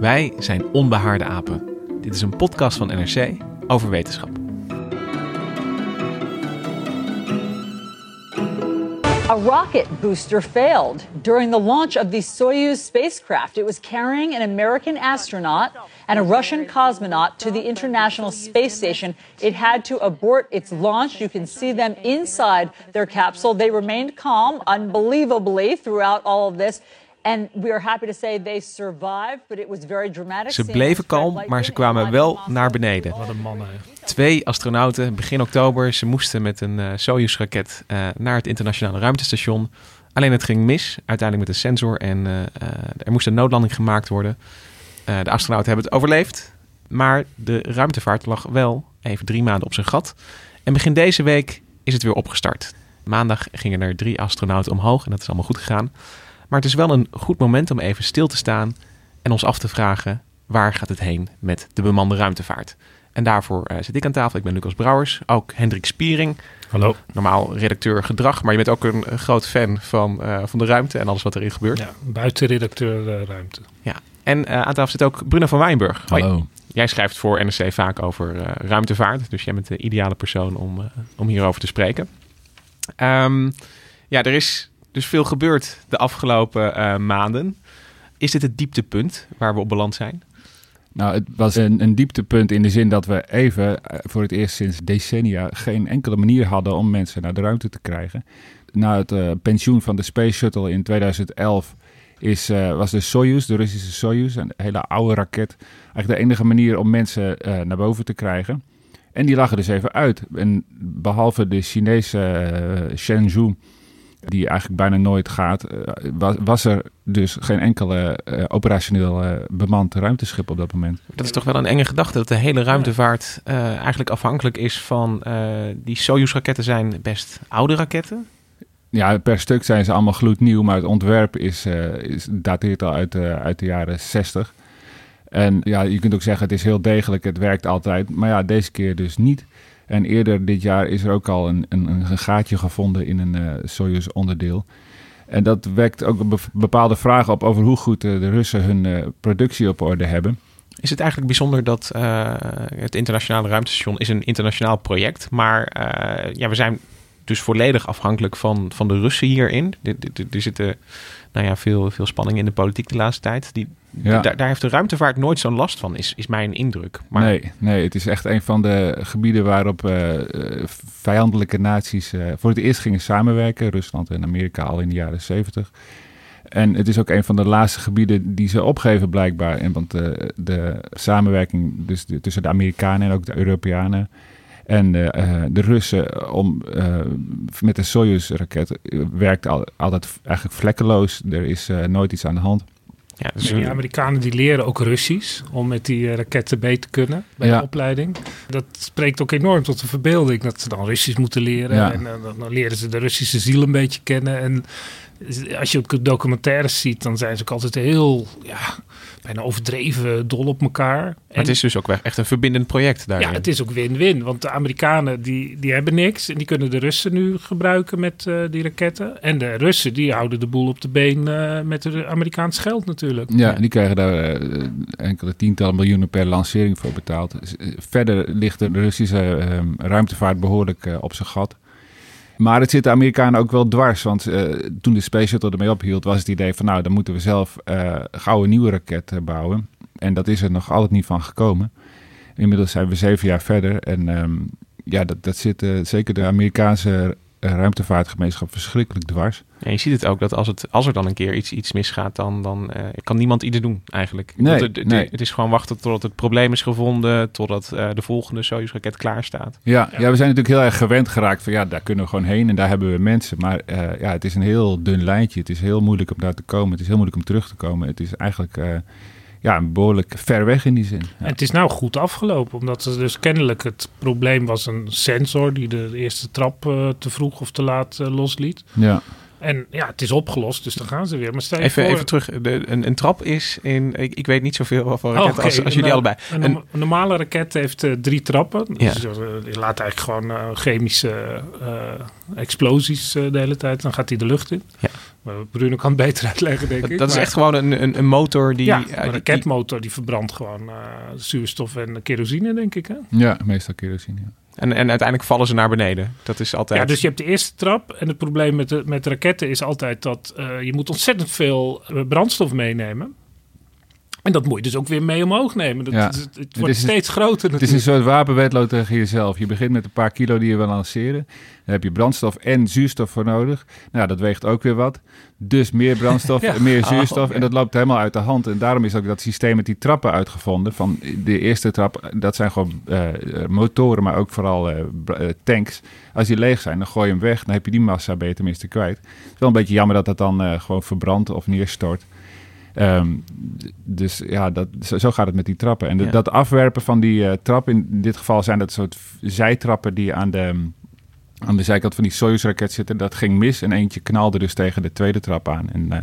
Wij zijn Onbehaarde Apen. Dit is een podcast van NRC over wetenschap. A rocket booster failed during the launch of the Soyuz spacecraft. It was carrying an American astronaut and a Russian cosmonaut to the International Space Station. It had to abort its launch. You can see them inside their capsule. They remained calm, unbelievably, throughout all of this. And we are happy to say they survived, but it was very dramatic. Ze bleven kalm, maar ze kwamen wel naar beneden. Wat een mannen. Twee astronauten begin oktober. Ze moesten met een uh, Soyuz-raket uh, naar het internationale ruimtestation. Alleen het ging mis, uiteindelijk met een sensor. En uh, er moest een noodlanding gemaakt worden. de astronauten hebben het overleefd. Maar de ruimtevaart lag wel even drie maanden op zijn gat. En begin deze week is het weer opgestart. Maandag gingen er drie astronauten omhoog en dat is allemaal goed gegaan. Maar het is wel een goed moment om even stil te staan en ons af te vragen: waar gaat het heen met de bemande ruimtevaart? En daarvoor uh, zit ik aan tafel. Ik ben Lucas Brouwers, ook Hendrik Spiering. Hallo. Normaal redacteur gedrag, maar je bent ook een, een groot fan van, uh, van de ruimte en alles wat erin gebeurt. Ja, buitenredacteur uh, ruimte. Ja, en aan tafel zit ook Bruno van Wijnburg. Hallo. Hoi. Jij schrijft voor NRC vaak over ruimtevaart, dus jij bent de ideale persoon om, om hierover te spreken. Um, ja, er is dus veel gebeurd de afgelopen uh, maanden. Is dit het dieptepunt waar we op beland zijn? Nou, het was een, een dieptepunt in de zin dat we even voor het eerst sinds decennia geen enkele manier hadden om mensen naar de ruimte te krijgen. Na het uh, pensioen van de Space Shuttle in 2011 is, was de Soyuz, de Russische Soyuz, een hele oude raket, eigenlijk de enige manier om mensen naar boven te krijgen. En die lag er dus even uit. En behalve de Chinese Shenzhou die eigenlijk bijna nooit gaat, was, was er dus geen enkele uh, operationeel uh, bemand ruimteschip op dat moment. Dat is toch wel een enge gedachte, dat de hele ruimtevaart uh, eigenlijk afhankelijk is van die Soyuz-raketten zijn best oude raketten. Ja, per stuk zijn ze allemaal gloednieuw, maar het ontwerp is, is dateert al uit, uit de jaren 60. En ja, je kunt ook zeggen, het is heel degelijk, het werkt altijd. Maar ja, deze keer dus niet. En eerder dit jaar is er ook al een, een, een gaatje gevonden in een uh, Soyuz-onderdeel. En dat wekt ook bepaalde vragen op over hoe goed uh, de Russen hun uh, productie op orde hebben. Is het eigenlijk bijzonder dat het internationale ruimtestation is een internationaal project, maar ja, we zijn dus volledig afhankelijk van, van de Russen hierin. Er, er, er zitten nou ja, veel, veel spanning in de politiek de laatste tijd. Die, ja. daar, daar heeft de ruimtevaart nooit zo'n last van, is, is mijn indruk. Maar... Nee, nee, het is echt een van de gebieden waarop uh, vijandelijke naties uh, voor het eerst gingen samenwerken. Rusland en Amerika al in de jaren zeventig. En het is ook een van de laatste gebieden die ze opgeven blijkbaar. En want de, de samenwerking dus de, tussen de Amerikanen en ook de Europeanen en uh, de Russen om, uh, met de Soyuz-raket werkt al, altijd eigenlijk vlekkeloos. Er is uh, nooit iets aan de hand. Ja, dus de Amerikanen die leren ook Russisch om met die raketten mee te kunnen bij ja. de opleiding. Dat spreekt ook enorm tot de verbeelding dat ze dan Russisch moeten leren. Ja. En dan leren ze de Russische ziel een beetje kennen. En als je ook documentaires ziet, dan zijn ze ook altijd heel ja, bijna overdreven dol op elkaar. Maar en, het is dus ook echt een verbindend project daar. Ja, het is ook win-win. Want de Amerikanen die, die hebben niks. En die kunnen de Russen nu gebruiken met uh, die raketten. En de Russen die houden de boel op de been uh, met het Amerikaans geld natuurlijk. Ja, die krijgen daar uh, enkele tientallen miljoenen per lancering voor betaald. Verder ligt de Russische ruimtevaart behoorlijk op zijn gat. Maar het zit de Amerikanen ook wel dwars. Want uh, toen de Space Shuttle ermee ophield, was het idee van nou, dan moeten we zelf uh, gauw een nieuwe raket uh, bouwen. En dat is er nog altijd niet van gekomen. Inmiddels zijn we zeven jaar verder en ehm, ja, dat, dat zit zeker de Amerikaanse ruimtevaartgemeenschap verschrikkelijk dwars. Ja, je ziet het ook dat als, het, als er dan een keer iets, iets misgaat, dan, dan uh, kan niemand iets doen eigenlijk. Nee, het, nee. het is gewoon wachten totdat het probleem is gevonden, totdat uh, de volgende Soyuz-raket klaar staat. Ja, ja, we zijn natuurlijk heel erg gewend geraakt van ja, daar kunnen we gewoon heen en daar hebben we mensen. Maar uh, ja, het is een heel dun lijntje. Het is heel moeilijk om daar te komen. Het is heel moeilijk om terug te komen. Het is eigenlijk ja, behoorlijk ver weg in die zin. En het is nou goed afgelopen, omdat er dus kennelijk het probleem was een sensor die de eerste trap uh, te vroeg of te laat uh, losliet. Ja. En ja, het is opgelost, dus dan gaan ze weer. Maar stel even, voor... even terug. De, een, een, trap is in. Ik, ik weet niet zoveel van raketten oh, okay. als, als, jullie een, allebei. Een, een, een, normale raket heeft uh, drie trappen. Dus ja. je laat eigenlijk gewoon uh, chemische uh, explosies de hele tijd. Dan gaat hij de lucht in. Ja. Bruno kan het beter uitleggen, denk dat, ik. Dat is echt gewoon een, een, een motor die... Ja, een raketmotor die verbrandt gewoon zuurstof en kerosine, denk ik. Hè? Ja, meestal kerosine, ja. En, en uiteindelijk vallen ze naar beneden. Dat is altijd. Ja, dus je hebt de eerste trap. En het probleem met, de, met raketten is altijd dat uh, je moet ontzettend veel brandstof meenemen. En dat moet je dus ook weer mee omhoog nemen. Dat, ja. het, het wordt het steeds groter natuurlijk. Het is een soort wapenwedloop tegen jezelf. Je begint met een paar kilo die je wil lanceren. Dan heb je brandstof en zuurstof voor nodig. Nou, dat weegt ook weer wat. Dus meer brandstof ja. en meer zuurstof. Oh, okay. En dat loopt helemaal uit de hand. En daarom is ook dat systeem met die trappen uitgevonden. Van de eerste trap, dat zijn gewoon uh, motoren, maar ook vooral uh, tanks. Als die leeg zijn, dan gooi je hem weg. Dan heb je die massa je tenminste kwijt. Het is wel een beetje jammer dat dat dan uh, gewoon verbrandt of neerstort. Um, dus ja, dat, zo gaat het met die trappen. En de, ja. dat afwerpen van die uh, trap, in dit geval zijn dat soort zijtrappen die aan de, aan de zijkant van die Soyuz-raket zitten. Dat ging mis en eentje knalde dus tegen de tweede trap aan. En uh,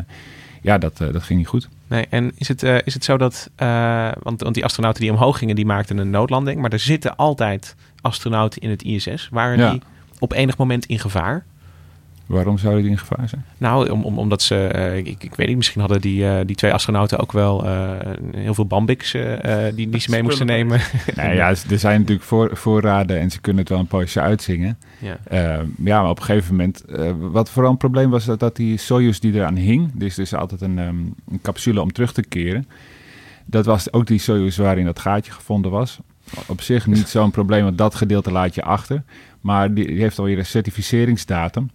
ja, dat, uh, dat ging niet goed. Nee, en is het, is het zo dat, want, want die astronauten die omhoog gingen, die maakten een noodlanding. Maar er zitten altijd astronauten in het ISS. Waren ja. die op enig moment in gevaar? Waarom zouden die in gevaar zijn? Nou, om, om, omdat ze, uh, ik, ik, weet niet, misschien hadden die, uh, die twee astronauten ook wel uh, heel veel bambiks die, die ze mee moesten nemen. nou ja, er zijn natuurlijk voor, voorraden en ze kunnen het wel een poosje uitzingen. Ja, ja maar op een gegeven moment, wat vooral een probleem was, dat, dat die Soyuz die eraan hing, dus dus altijd een, um, een capsule om terug te keren. Dat was ook die Soyuz waarin dat gaatje gevonden was. Op zich niet zo'n probleem, want dat gedeelte laat je achter. Maar die, die heeft alweer een certificeringsdatum.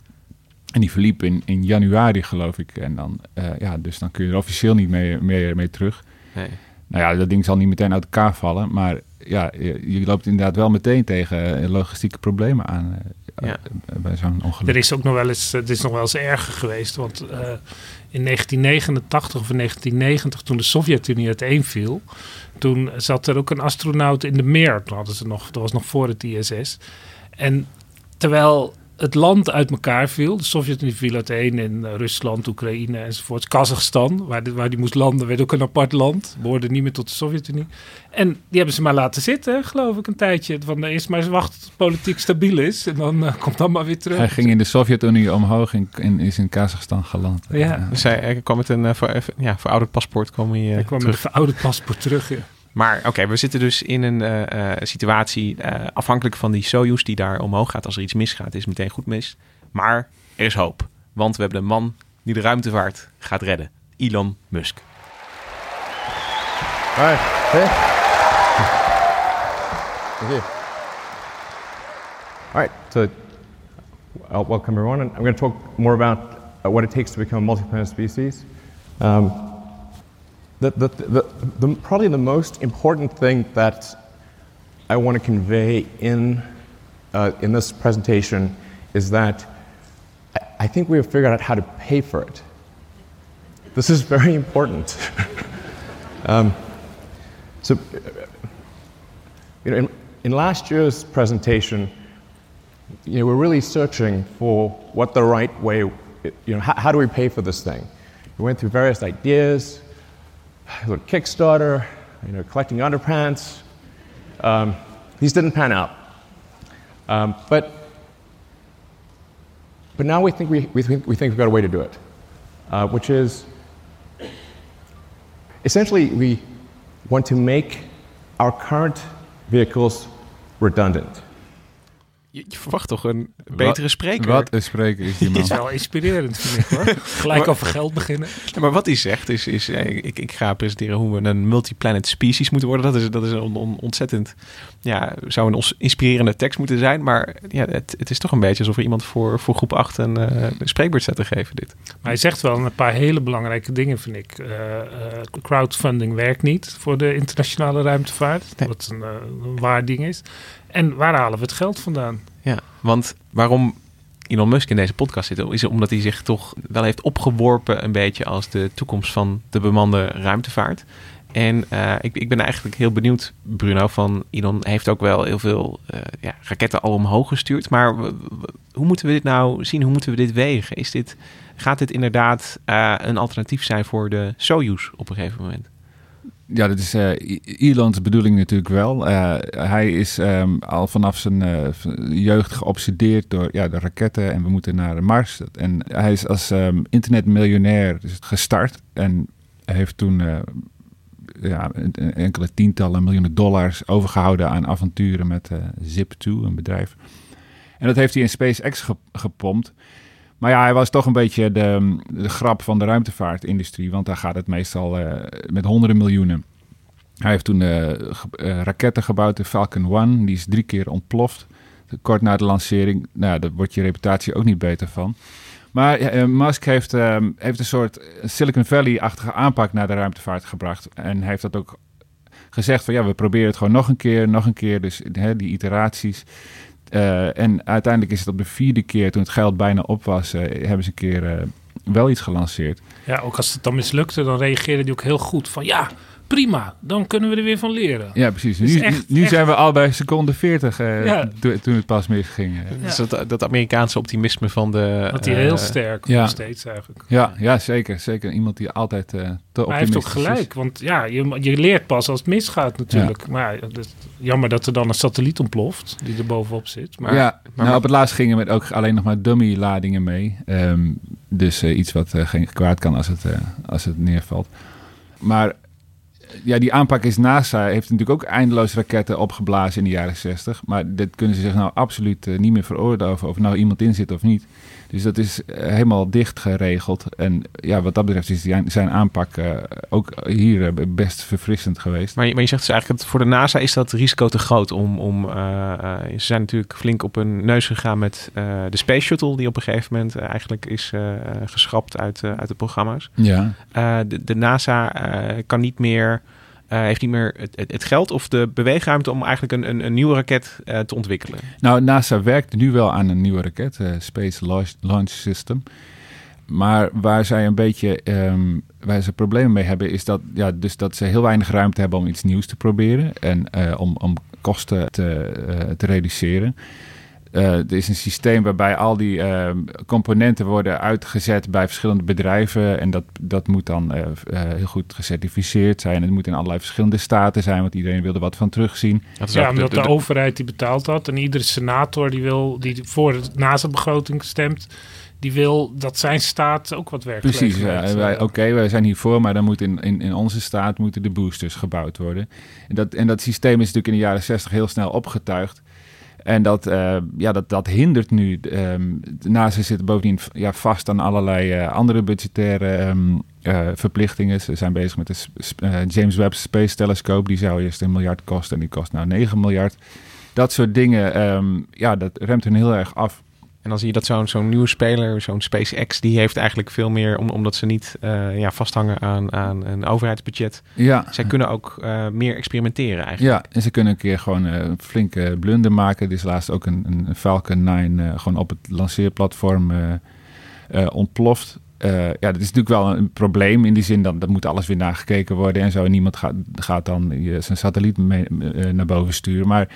En die verliep in, in januari, geloof ik. En dan, uh, ja, dus dan kun je er officieel niet meer, meer mee terug. Nee. Nou ja, dat ding zal niet meteen uit elkaar vallen. Maar ja, je, je loopt inderdaad wel meteen tegen logistieke problemen aan. Uh, ja. Bij zo'n ongeluk. Er is ook nog wel eens, het is nog wel eens erger geweest. Want uh, in 1989 of in 1990, toen de Sovjet-Unie uiteenviel... toen zat er ook een astronaut in de meer. Toen hadden ze nog, dat was nog voor het ISS. En terwijl het land uit elkaar viel. De Sovjet-Unie viel uiteen in Rusland, Oekraïne enzovoort. Kazachstan, waar, die, waar die moest landen, werd ook een apart land. Behoorde niet meer tot de Sovjet-Unie. En die hebben ze maar laten zitten, geloof ik, een tijdje. Van eerst maar eens wachten tot het politiek stabiel is. En dan uh, komt dan maar weer terug. Hij ging in de Sovjet-Unie omhoog en, en, is in Kazachstan geland. Ja. ja. Dus hij, hij kwam met een uh, ver, ja, verouderd paspoort. Kwam hij, uh, hij kwam terug. met een verouderd paspoort terug, ja. Maar oké, we zitten dus in een uh, uh, situatie uh, afhankelijk van die Soyuz die daar omhoog gaat. Als er iets misgaat, is meteen goed mis. Maar er is hoop. Want we hebben een man die de ruimtevaart gaat redden. Elon Musk. Hi. Hey. All right. So, uh, welcome everyone. And I'm going to talk more about uh, what it takes to become a multi-planet species. Um, the, the, the, probably the most important thing that I want to convey in, uh, in this presentation is that I think we have figured out how to pay for it. This is very important. um, so, you know, in, in last year's presentation, you know, we're really searching for what the right way, you know, how, how do we pay for this thing? We went through various ideas, little Kickstarter, you know, collecting underpants. Um, these didn't pan out. Um, but, but now we think, we, we, think, we think we've got a way to do it, uh, which is essentially we want to make our current vehicles redundant. Je, verwacht toch een betere spreker? Wat een spreker is die man. Het is wel inspirerend, vind ik hoor. Gelijk over geld beginnen. maar wat hij zegt is, is eh, ik, ik ga presenteren hoe we een multiplanet species moeten worden. Dat is, dat is een ontzettend, ja, zou een inspirerende tekst moeten zijn. Maar ja, het, het is toch een beetje alsof er iemand voor, voor groep 8 een, uh, een spreekbeurt zet te geven dit. Maar hij zegt wel een paar hele belangrijke dingen, vind ik. Uh, crowdfunding werkt niet voor de internationale ruimtevaart. Wat een, een waar ding is. En waar halen we het geld vandaan? Ja, want waarom Elon Musk in deze podcast zit, is omdat hij zich toch wel heeft opgeworpen een beetje als de toekomst van de bemande ruimtevaart. En uh, ik, ik, ben eigenlijk heel benieuwd, Bruno, van Elon heeft ook wel heel veel uh, ja, raketten al omhoog gestuurd. Maar hoe moeten we dit nou zien? Hoe moeten we dit wegen? Is dit, gaat dit inderdaad uh, een alternatief zijn voor de Soyuz op een gegeven moment? Ja, dat is uh, bedoeling natuurlijk wel. Uh, hij is um, al vanaf zijn uh, jeugd geobsedeerd door ja, de raketten en we moeten naar Mars. En hij is als um, internetmiljonair gestart en heeft toen ja, enkele tientallen miljoenen dollars overgehouden aan avonturen met Zip2, een bedrijf. En dat heeft hij in SpaceX ge gepompt. Maar ja, hij was toch een beetje de, grap van de ruimtevaartindustrie. Want daar gaat het meestal uh, met honderden miljoenen. Hij heeft toen uh, raketten gebouwd, de Falcon 1. Die is drie keer ontploft. Kort na de lancering. Nou, daar wordt je reputatie ook niet beter van. Maar Musk heeft, heeft een soort Silicon Valley-achtige aanpak naar de ruimtevaart gebracht. En heeft dat ook gezegd van ja, we proberen het gewoon nog een keer, nog een keer. Dus hè, die iteraties. Uh, en uiteindelijk is het op de vierde keer, toen het geld bijna op was, uh, hebben ze een keer uh, wel iets gelanceerd. Ja, ook als het dan mislukte, dan reageerde die ook heel goed van ja, prima, dan kunnen we er weer van leren. Ja, precies. Nu, echt, nu zijn we al bij seconde 40 uh, ja. toen het pas misging. Ja. Dus dat, dat Amerikaanse optimisme van de... Dat hij heel sterk ja. nog steeds eigenlijk. Ja, ja zeker. Zeker iemand die altijd uh, te Maar hij heeft ook gelijk, want ja, je, je leert pas als het misgaat natuurlijk. Maar ja, jammer dat er dan een satelliet ontploft die er bovenop zit. Maar, ja, maar, nou, op het laatst gingen met ook alleen nog maar dummy ladingen mee. Um, dus uh, iets wat geen kwaad kan als het, als het neervalt. Maar ja, die aanpak is NASA heeft natuurlijk ook eindeloos raketten opgeblazen in de jaren 60. Maar dit kunnen ze zich nou absoluut uh, niet meer veroorloven of er nou iemand in zit of niet. Dus dat is uh, helemaal dicht geregeld. En ja, wat dat betreft is zijn aanpak uh, ook hier best verfrissend geweest. Maar je, maar je zegt dus eigenlijk, dat voor de NASA is dat risico te groot om... om ze zijn natuurlijk flink op hun neus gegaan met de Space Shuttle... die op een gegeven moment eigenlijk is geschrapt uit, uit de programma's. Ja. de, de NASA kan niet meer... Uh, heeft niet meer het, het, geld of de beweegruimte om eigenlijk een, een, een nieuwe raket uh, te ontwikkelen. Nou, NASA werkt nu wel aan een nieuwe raket, uh, Space Launch, Launch, System. Maar waar zij een beetje um, waar ze problemen mee hebben, is dat, ja, dus dat ze heel weinig ruimte hebben om iets nieuws te proberen en om, om kosten te, te reduceren. Uh, er is een systeem waarbij al die uh, componenten worden uitgezet bij verschillende bedrijven. En dat, dat moet dan uh, heel goed gecertificeerd zijn. Het moet in allerlei verschillende staten zijn, want iedereen wil er wat van terugzien. ja, omdat de, de, de, overheid die betaalt dat. En iedere senator die, wil, die voor de NASA-begroting stemt, die wil dat zijn staat ook wat werkt. Precies, ja, Oké, okay, wij zijn hiervoor, maar dan moet in, in, in onze staat moeten de boosters gebouwd worden. En dat, en dat systeem is natuurlijk in de jaren 60 heel snel opgetuigd. En dat, uh, ja, dat, dat hindert nu. Um, NASA zit bovendien ja, vast aan allerlei uh, andere budgettaire um, uh, verplichtingen. Ze zijn bezig met de James Webb Space Telescope. Die zou eerst een miljard kosten en die kost nou 9 miljard. Dat soort dingen, um, ja, dat remt hen heel erg af. En dan zie je dat zo'n zo'n nieuwe speler, zo'n SpaceX, die heeft eigenlijk veel meer, om, omdat ze niet uh, ja, vasthangen aan, aan een overheidsbudget. Ja. Zij kunnen ook uh, meer experimenteren eigenlijk. Ja, en ze kunnen een keer gewoon uh, een flinke blunder maken. Er is laatst ook een, een Falcon 9 gewoon op het lanceerplatform ontploft. ja, dat is natuurlijk wel een probleem in die zin dat, dat moet alles weer nagekeken worden en zo. En niemand gaat, gaat dan zijn satelliet mee, naar boven sturen. Maar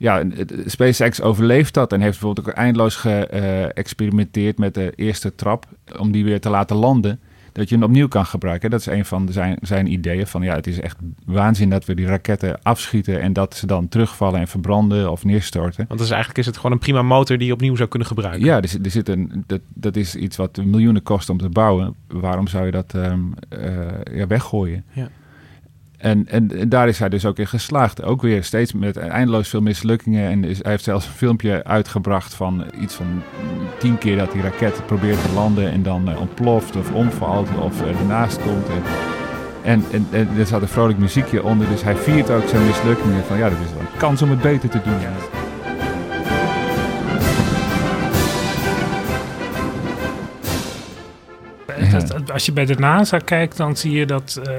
ja, SpaceX overleeft dat en heeft bijvoorbeeld ook eindeloos geëxperimenteerd met de eerste trap om die weer te laten landen. Dat je hem opnieuw kan gebruiken. Dat is een van zijn, zijn ideeën van ja, het is echt waanzin dat we die raketten afschieten en dat ze dan terugvallen en verbranden of neerstorten. Want dus eigenlijk is het gewoon een prima motor die je opnieuw zou kunnen gebruiken. Ja, er, er zit een, dat, dat is iets wat miljoenen kost om te bouwen. Waarom zou je dat um, uh, ja, weggooien? Ja. En, en, daar is hij dus ook in geslaagd. Ook weer steeds met eindeloos veel mislukkingen. En is, hij heeft zelfs een filmpje uitgebracht van iets van tien keer dat die raket probeert te landen en dan uh, ontploft of omvalt of ernaast komt. En, en, en, en, er zat een vrolijk muziekje onder, dus hij viert ook zijn mislukkingen. Van ja, dat is wel een kans om het beter te doen. Ja. Als je bij de NASA kijkt, dan zie je dat uh,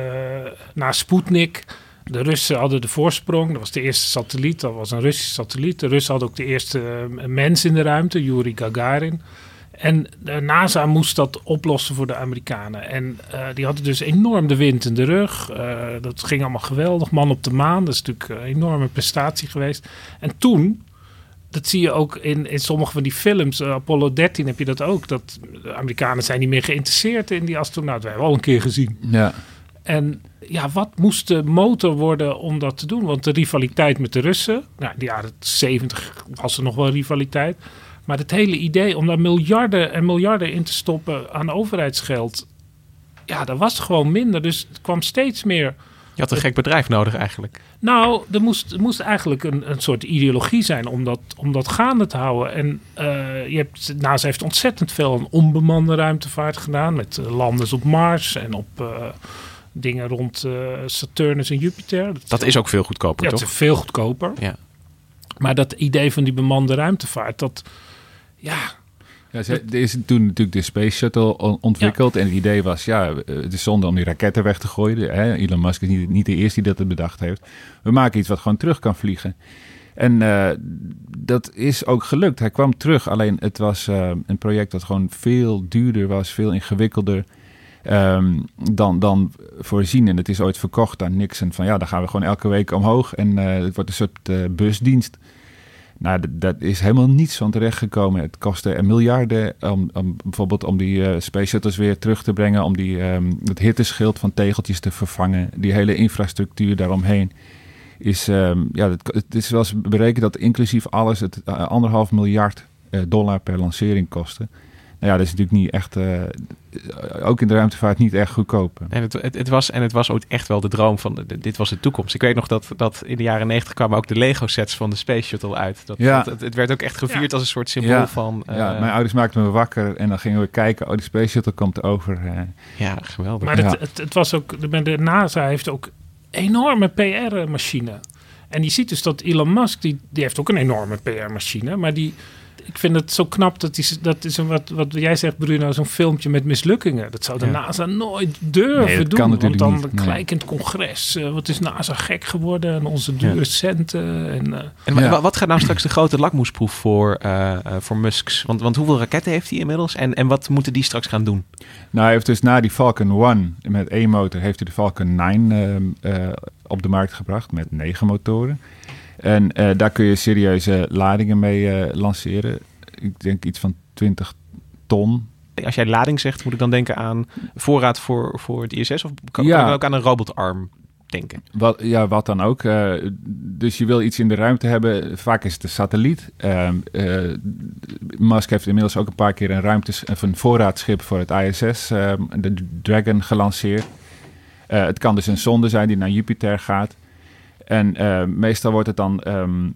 na Sputnik de Russen hadden de voorsprong. Dat was de eerste satelliet, dat was een Russische satelliet. De Russen hadden ook de eerste uh, mens in de ruimte, Yuri Gagarin. En de NASA moest dat oplossen voor de Amerikanen. En uh, die hadden dus enorm de wind in de rug. dat ging allemaal geweldig. Man op de maan, dat is natuurlijk een enorme prestatie geweest. En toen dat zie je ook in, in sommige van die films. Apollo 13 heb je dat ook. Dat de Amerikanen zijn niet meer geïnteresseerd in die astronaut. We hebben al een keer gezien. Ja. En ja, wat moest de motor worden om dat te doen? Want de rivaliteit met de Russen, nou, in de jaren 70 was er nog wel rivaliteit. Maar het hele idee om daar miljarden en miljarden in te stoppen aan overheidsgeld, ja, dat was gewoon minder. Dus het kwam steeds meer je had een gek bedrijf nodig eigenlijk. Nou, er moest, er moest eigenlijk een, een soort ideologie zijn om dat, om dat gaande te houden. En uh, je hebt, NASA heeft ontzettend veel een onbemande ruimtevaart gedaan. Met uh, landers op Mars en op uh, dingen rond Saturnus en Jupiter. Dat, dat is ook veel goedkoper, ja, toch? Dat is veel goedkoper. Ja. Maar dat idee van die bemande ruimtevaart, dat... Ja, ja, er is toen natuurlijk de Space Shuttle ontwikkeld. En het idee was, ja, het is zonde om die raketten weg te gooien. Hè? Elon Musk is niet, niet de eerste die dat bedacht heeft. We maken iets wat gewoon terug kan vliegen. En uh, dat is ook gelukt. Hij kwam terug, alleen het was uh, een project dat gewoon veel duurder was, veel ingewikkelder um, dan, dan voorzien. En het is ooit verkocht aan Nixon van ja, dan gaan we gewoon elke week omhoog en uh, het wordt een soort busdienst. Nou, dat is helemaal niets van terechtgekomen. Het kostte miljarden om, bijvoorbeeld om die uh, space shuttles weer terug te brengen, om die, um, het hitteschild van tegeltjes te vervangen. Die hele infrastructuur daaromheen is, um, ja, het, is wel berekend dat inclusief alles het anderhalf miljard dollar per lancering kostte. Nou ja, dat is natuurlijk niet echt, uh, ook in de ruimtevaart niet echt goedkoop. En het, het, het, was, en het was ook echt wel de droom van, de, dit was de toekomst. Ik weet nog dat, dat in de jaren negentig kwamen ook de Lego sets van de Space Shuttle uit. Dat, ja. dat, het, werd ook echt gevierd ja. als een soort symbool ja. van... Uh, ja, mijn ouders maakten me wakker en dan gingen we kijken, oh, de Space Shuttle komt over. Uh, ja, geweldig. Maar het, het, het was ook, de, de NASA heeft ook enorme PR-machine. En je ziet dus dat Elon Musk, die, die heeft ook een enorme PR-machine, maar die ik vind het zo knap dat die, dat is een, wat, wat jij zegt, Bruno, zo'n filmpje met mislukkingen. Dat zou de ja. NASA nooit durven nee, doen. want dan niet. Nee. gelijk in het congres. Uh, wat is NASA gek geworden en onze dure ja. centen. En, uh, en ja. wat gaat nou straks de grote lakmoesproef voor, uh, voor Musks? Want, want hoeveel raketten heeft hij inmiddels? En, en wat moeten die straks gaan doen? Nou, hij heeft dus na die Falcon 1 met één motor, heeft hij de Falcon 9 op de markt gebracht met negen motoren. En uh, daar kun je serieuze ladingen mee uh, lanceren. Ik denk iets van 20 ton. Als jij lading zegt, moet ik dan denken aan voorraad voor, voor het ISS? Of kan, ja. kan ik ook aan een robotarm denken? Wat, ja, wat dan ook. Uh, dus je wil iets in de ruimte hebben. Vaak is het een satelliet. Musk heeft inmiddels ook een paar keer een ruimtes, of een voorraadschip voor het ISS, de Dragon, gelanceerd. het kan dus een zonde zijn die naar Jupiter gaat. En uh, meestal wordt het dan um,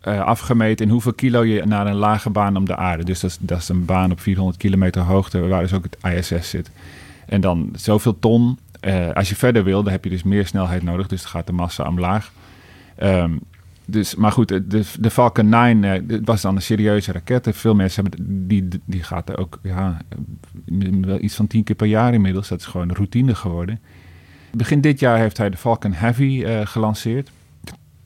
afgemeten in hoeveel kilo je naar een lage baan om de aarde. Dus dat is, dat is een baan op 400 kilometer hoogte, waar dus ook het ISS zit. En dan zoveel ton. Uh, als je verder wil, dan heb je dus meer snelheid nodig. Dus dan gaat de massa omlaag. Um, dus, maar goed, de, de Falcon 9 uh, was dan een serieuze raket. Veel mensen hebben die, die gaat er ook ja, iets van tien keer per jaar inmiddels. Dat is gewoon routine geworden. Begin dit jaar heeft hij de Falcon Heavy uh, gelanceerd.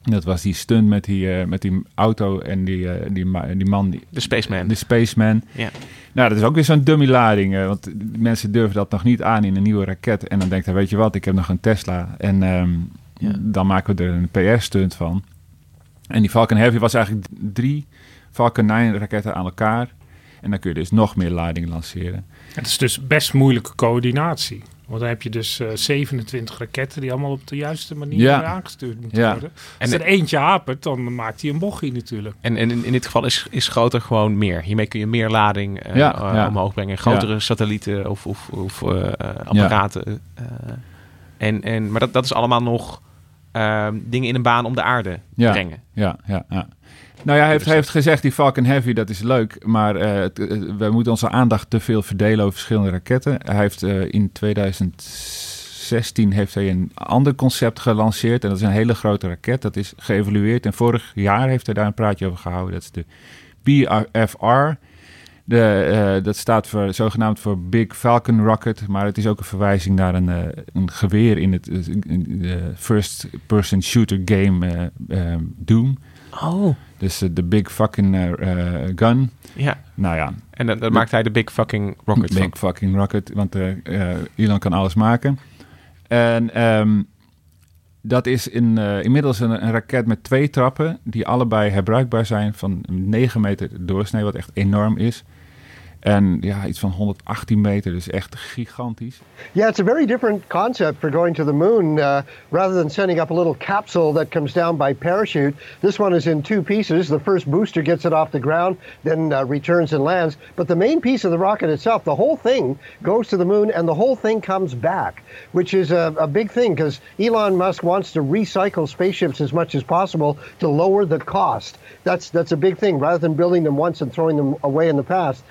Dat was die stunt met die, uh, met die auto en die, uh, die, die man. Die, de Spaceman. De Spaceman. Ja. Nou, dat is ook weer zo'n dummy lading. want mensen durven dat nog niet aan in een nieuwe raket. En dan denkt hij, weet je wat, ik heb nog een Tesla. En um, ja. dan maken we er een PR-stunt van. En die Falcon Heavy was eigenlijk drie Falcon 9 raketten aan elkaar. En dan kun je dus nog meer lading lanceren. Het is dus best moeilijke coördinatie. Want dan heb je dus uh, 27 raketten die allemaal op de juiste manier ja. aangestuurd moeten ja. worden. Als en er eentje hapert, dan maakt hij een bochie natuurlijk. En, en in, in dit geval is, is groter gewoon meer. Hiermee kun je meer lading uh, ja, uh, omhoog brengen. Grotere satellieten of, of, of uh, apparaten. En, en, maar dat, dat is allemaal nog ehm, dingen in een baan om de aarde ja, brengen. Ja, ja, ja. Nou ja, hij heeft, hij heeft gezegd die Falcon Heavy, dat is leuk, maar uh, we moeten onze aandacht te veel verdelen over verschillende raketten. Hij heeft uh, in 2016 heeft hij een ander concept gelanceerd en dat is een hele grote raket. Dat is geëvalueerd en vorig jaar heeft hij daar een praatje over gehouden. Dat is de BFR. De, uh, dat staat voor, zogenaamd voor Big Falcon Rocket, maar het is ook een verwijzing naar een, uh, een geweer in het de first person shooter game Doom. Oh. Dus de big fucking gun. Ja. Nou ja. En dan, dan maakt hij de big fucking rocket Big van. fucking rocket, want Elon kan alles maken. En um, dat is in, inmiddels een, een, raket met twee trappen, die allebei herbruikbaar zijn van 9 meter doorsnee, wat echt enorm is. En ja, iets van 118 meter, dus echt gigantisch. Yeah, it's a very different concept for going to the moon. Uh, rather than sending up a little capsule that comes down by parachute, this one is in two pieces. The first booster gets it off the ground, then uh, returns and lands. But the main piece of the rocket itself, the whole thing goes to the moon and the whole thing comes back, which is a, a big thing because Elon Musk wants to recycle spaceships as much as possible to lower the cost. That's, that's a big thing. Rather than building them once and throwing them away in the past,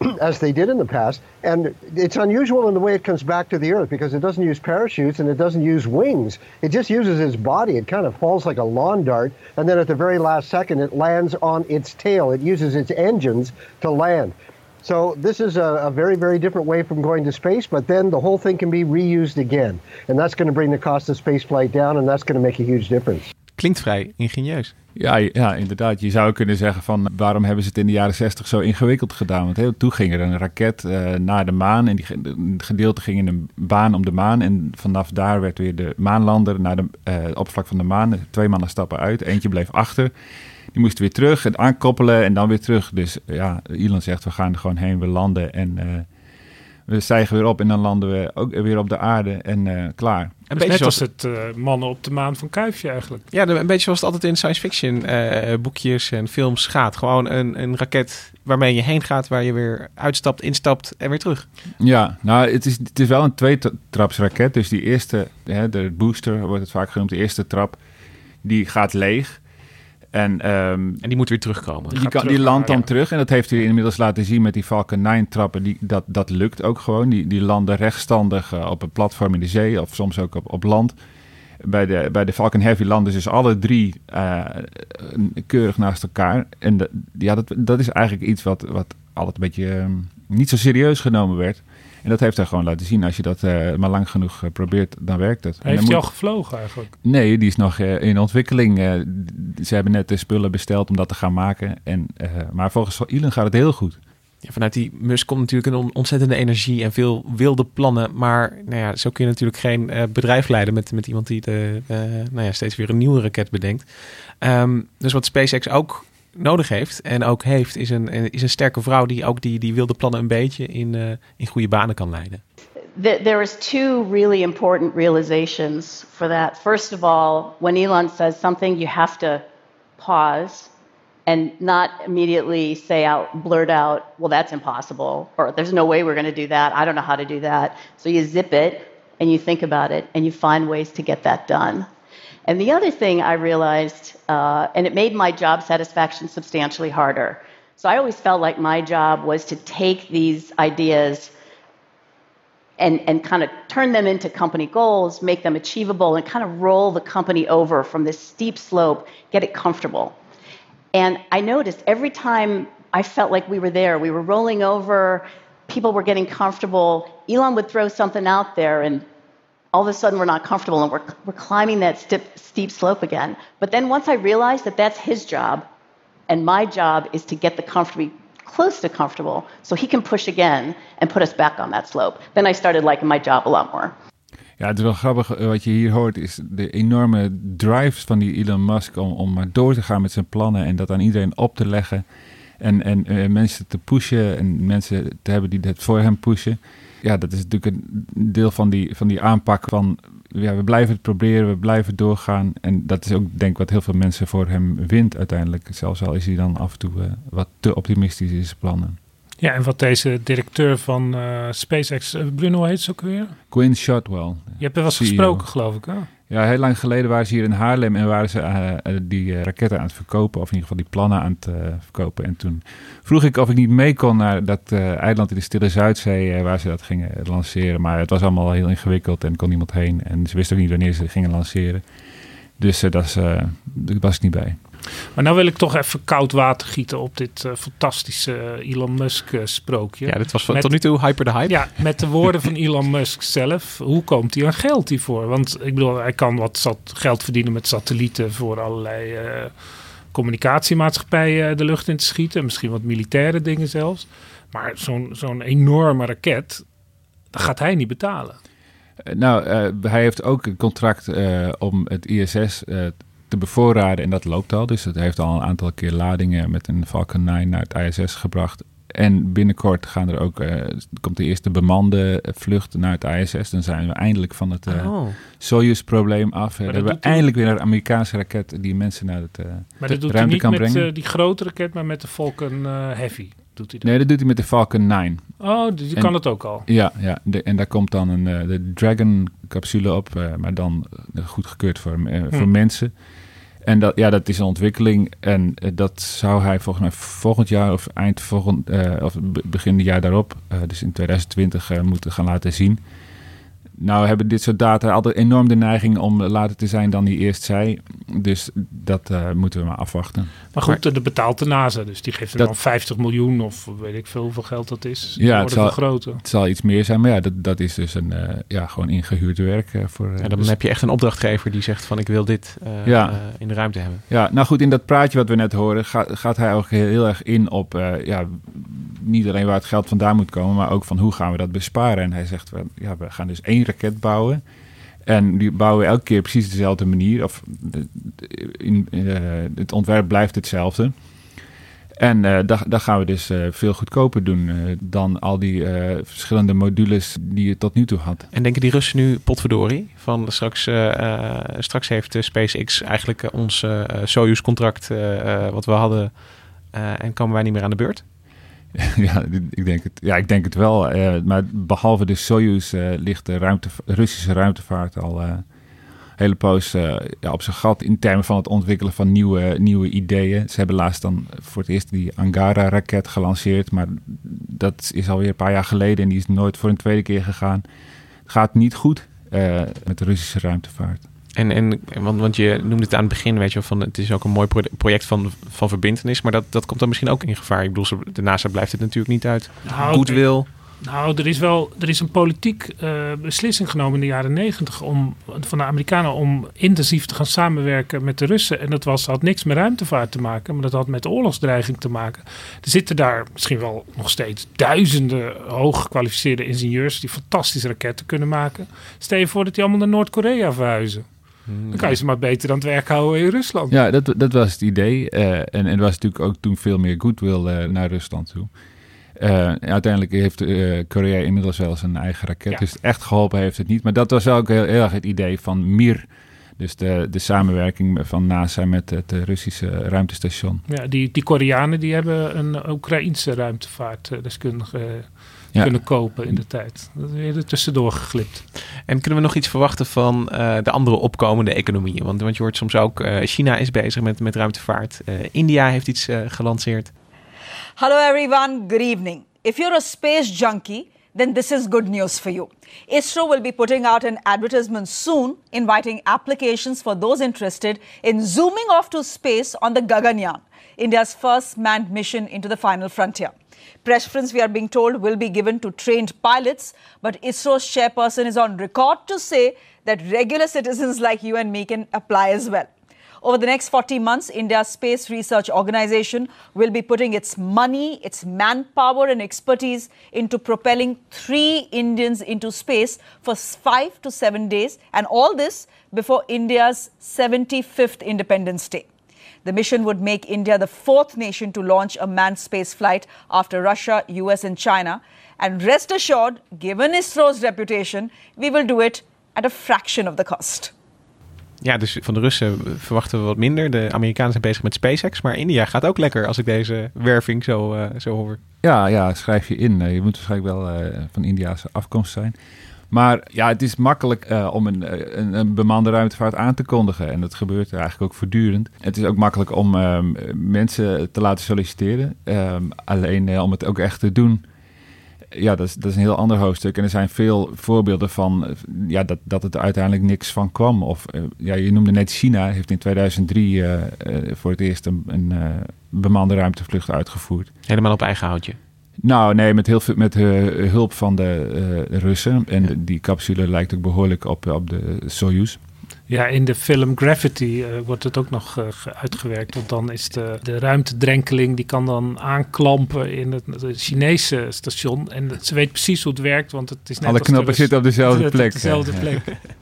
as they did in the past. And it's unusual in the way it comes back to the Earth because it doesn't use parachutes and it doesn't use wings. It just uses its body. It kind of falls like a lawn dart. And then at the very last second, it lands on its tail. It uses its engines to land. So this is a, a, very, very different way from going to space, but then the whole thing can be reused again. And that's going to bring the cost of spaceflight down and that's going to make a huge difference. Klinkt vrij ingenieus. Ja, ja, inderdaad. Je zou kunnen zeggen van waarom hebben ze het in de jaren 60 zo ingewikkeld gedaan? Want heel, toen ging er een raket uh, naar de maan en die gedeelte ging in een baan om de maan. En vanaf daar werd weer de maanlander naar de uh, oppervlak van de maan. Twee mannen stappen uit, eentje bleef achter. Die moest weer terug en aankoppelen en dan weer terug. Dus ja, Elon zegt we gaan er gewoon heen, we landen en uh, we stijgen weer op en dan landen we ook weer op de aarde en klaar. Een dus beetje net zoals het uh, mannen op de maan van Kuifje eigenlijk. Ja, een beetje zoals het altijd in science fiction uh, boekjes en films gaat. Gewoon een, een raket waarmee je heen gaat, waar je weer uitstapt, instapt en weer terug. Ja, nou het is, het is wel een tweetrapsraket. Dus die eerste, hè, de booster wordt het vaak genoemd, de eerste trap, die gaat leeg. En, um, en die moet weer terugkomen. Die, kan, die landt dan ja. terug. En dat heeft hij inmiddels laten zien met die Falcon 9 trappen. Die, dat, dat lukt ook gewoon. Die, die landen rechtstandig uh, op een platform in de zee. Of soms ook op, op land. Bij de, bij de Falcon Heavy landen dus alle drie uh, keurig naast elkaar. En de, ja, dat, dat is eigenlijk iets wat, wat altijd een beetje um, niet zo serieus genomen werd. En dat heeft hij gewoon laten zien. Als je dat uh, maar lang genoeg uh, probeert, dan werkt het. Heeft hij moet... al gevlogen eigenlijk? Nee, die is nog uh, in ontwikkeling. ze hebben net de spullen besteld om dat te gaan maken. En, maar volgens Elon gaat het heel goed. Ja, vanuit die Musk komt natuurlijk een ontzettende energie en veel wilde plannen. Maar nou ja, zo kun je natuurlijk geen bedrijf leiden met, met iemand die de, nou ja, steeds weer een nieuwe raket bedenkt. Um, dus wat SpaceX ook nodig heeft en ook heeft, is een, is een sterke vrouw die ook die, die wilde plannen een beetje in, uh, in goede banen kan leiden. There is two really important realizations for that. First of all, when Elon says something, you have to pause and not immediately say out, blurt out, well, that's impossible, or there's no way we're going to do that. I don't know how to do that. So you zip it and you think about it and you find ways to get that done. And the other thing I realized, uh, and it made my job satisfaction substantially harder. So I always felt like my job was to take these ideas and, and kind of turn them into company goals, make them achievable, and kind of roll the company over from this steep slope, get it comfortable. And I noticed every time I felt like we were there, we were rolling over, people were getting comfortable, Elon would throw something out there and all of a sudden we're not comfortable and we're, we're climbing that steep, steep slope again. But then once I realized that that's his job, and my job is to get the comfortable close to comfortable so he can push again and put us back on that slope. Then I started liking my job a lot more. Ja, het is wel grappig. Wat je hier hoort is de enorme drive van die Elon Musk om, om maar door te gaan met zijn plannen en dat aan iedereen op te leggen. En, en uh, mensen te pushen en mensen te hebben die het voor hem pushen. Ja, dat is natuurlijk een deel van die, van die aanpak van ja, we blijven het proberen, we blijven doorgaan. En dat is ook denk ik wat heel veel mensen voor hem wint uiteindelijk. Zelfs al is hij dan af en toe uh, wat te optimistisch in zijn plannen. Ja, en wat deze directeur van uh, SpaceX, Bruno heet ze ook weer? Quinn Shotwell. Je hebt er wel eens gesproken, geloof ik, hè? Ja, heel lang geleden waren ze hier in Haarlem en waren ze uh, die raketten aan het verkopen, of in ieder geval die plannen aan het verkopen. En toen vroeg ik of ik niet mee kon naar dat eiland in de Stille Zuidzee waar ze dat gingen lanceren. Maar het was allemaal heel ingewikkeld en kon niemand heen. En ze wisten ook niet wanneer ze gingen lanceren. Dus dat daar was ik niet bij. Maar nou wil ik toch even koud water gieten op dit uh, fantastische Elon Musk uh, sprookje. Ja, dit was van, tot nu toe hyper de hype. Ja, met de woorden van Elon Musk zelf. Hoe komt hij aan geld hiervoor? Want ik bedoel, hij kan wat geld verdienen met satellieten voor allerlei uh, communicatiemaatschappijen de lucht in te schieten. Misschien wat militaire dingen zelfs. Maar zo'n zo'n enorme raket, dat gaat hij niet betalen. Nou, hij heeft ook een contract om het ISS te bevoorraden en dat loopt al. Dus het heeft al een aantal keer ladingen met een Falcon 9 naar het ISS gebracht. En binnenkort gaan er ook, uh, komt de eerste bemande vlucht naar het ISS. Dan zijn we eindelijk van het uh, oh. Soyuz-probleem af. Dan hebben we eindelijk weer een Amerikaanse raket die mensen naar het uh, maar dat doet hij niet met die grote raket, maar met de Falcon Heavy. Doet hij dat? Nee, dat doet hij met de Falcon 9. Oh, dus die kan het ook al. Ja, ja de, en daar komt dan een de Dragon-capsule op, maar dan goedgekeurd voor, hm. voor mensen. En dat, ja, dat is een ontwikkeling. En uh, dat zou hij volgens mij volgend jaar of eind volgend, uh, of begin jaar daarop, uh, dus in 2020, moeten gaan laten zien. Nou hebben dit soort data altijd enorm de neiging om later te zijn dan hij eerst zei. Dus dat uh, moeten we maar afwachten. Maar goed, de betaalt de NASA, dus die geeft er dan 50 miljoen of weet ik veel hoeveel geld dat is. Ja, het zal, het zal iets meer zijn, maar ja, dat, dat is dus een uh, ja, gewoon ingehuurd werk. Uh, voor, ja, dan dus heb je echt een opdrachtgever die zegt van ik wil dit ja. in de ruimte hebben. Ja, nou goed, in dat praatje wat we net horen gaat, gaat hij ook heel, heel erg in op ja, niet alleen waar het geld vandaan moet komen, maar ook van hoe gaan we dat besparen. En hij zegt, ja, we gaan dus één raket bouwen. En die bouwen we elke keer precies dezelfde manier. Of in, uh, het ontwerp blijft hetzelfde. En uh, dat, dat, gaan we dus uh, veel goedkoper doen dan al die verschillende modules die je tot nu toe had. En denken die Russen nu, potverdorie, van straks, straks heeft SpaceX eigenlijk ons Soyuz-contract wat we hadden en komen wij niet meer aan de beurt? ja, ik denk het, ja, ik denk het wel. Uh, maar behalve de Soyuz uh, ligt de ruimte, Russische ruimtevaart al uh, hele poos ja, op zijn gat in termen van het ontwikkelen van nieuwe, nieuwe ideeën. Ze hebben laatst dan voor het eerst die Angara-raket gelanceerd, maar dat is alweer een paar jaar geleden en die is nooit voor een tweede keer gegaan. Het gaat niet goed met de Russische ruimtevaart. En, en want, want je noemde het aan het begin, weet je, van het is ook een mooi project van, van verbindenis, maar dat, dat komt dan misschien ook in gevaar. Ik bedoel, de NASA blijft het natuurlijk niet uit. Nou, Goodwill. Nou, er is wel er is een politiek uh, beslissing genomen in de jaren negentig om van de Amerikanen om intensief te gaan samenwerken met de Russen. En dat was, had niks met ruimtevaart te maken, maar dat had met oorlogsdreiging te maken. Er zitten daar misschien wel nog steeds duizenden hooggekwalificeerde ingenieurs die fantastische raketten kunnen maken. Stel je voor dat die allemaal naar Noord-Korea verhuizen. Dan kan je ze maar beter aan het werk houden in Rusland. Ja, dat, dat was het idee. Uh, en, en er was natuurlijk ook toen veel meer goodwill uh, naar Rusland toe. Uh, uiteindelijk heeft Korea inmiddels wel zijn eigen raket. Dus echt geholpen heeft het niet. Maar dat was ook heel, heel erg het idee van Mir. Dus de, de samenwerking van NASA met het Russische ruimtestation. Ja, die, die Koreanen die hebben een Oekraïense ruimtevaartdeskundige kunnen kopen in de tijd. Dat is weer er tussendoor geglipt. En kunnen we nog iets verwachten van uh, de andere opkomende economieën? Want, want je hoort soms ook, uh, China is bezig met, met ruimtevaart. Uh, India heeft iets gelanceerd. Hello everyone, good evening. If you're a space junkie, then this is good news for you. ISRO will be putting out an advertisement soon inviting applications for those interested in zooming off to space on the Gaganyaan, India's first manned mission into the final frontier. Preference, we are being told, will be given to trained pilots, but ISRO's chairperson is on record to say that regular citizens like you and me can apply as well. Over the next 40 months, India's Space Research Organization will be putting its money, its manpower, and expertise into propelling three Indians into space for five to seven days, and all this before India's 75th Independence Day. The mission would make India the fourth nation to launch a manned space flight after Russia, US, and China. And rest assured, given ISRO's reputation, we will do it at a fraction of the cost. Ja, dus van de Russen verwachten we wat minder. De Amerikanen zijn bezig met SpaceX. Maar India gaat ook lekker als ik deze werving zo, uh, zo hoor. Ja, ja, schrijf je in. je moet waarschijnlijk wel uh, van India's afkomst zijn. Maar ja, het is makkelijk uh, om een, een, een, bemande ruimtevaart aan te kondigen. En dat gebeurt eigenlijk ook voortdurend. Het is ook makkelijk om um, mensen te laten solliciteren. Um, alleen uh, om het ook echt te doen ja, dat is, dat is een heel ander hoofdstuk. En er zijn veel voorbeelden van ja, dat, dat het uiteindelijk niks van kwam. Of ja, je noemde net China, heeft in 2003 uh, uh, voor het eerst een, een bemande ruimtevlucht uitgevoerd. Helemaal op eigen houtje? Nou, nee, met, heel veel, met hulp van de Russen. En ja. die capsule lijkt ook behoorlijk op, op de Soyuz. Ja, in de film Gravity uh, wordt het ook nog uh, uitgewerkt. Want dan is de, de ruimtedrenkeling, die kan dan aanklampen in het, het Chinese station. En ze weet precies hoe het werkt, want het is net Alle knoppen zitten op dezelfde plek. Op dezelfde plek.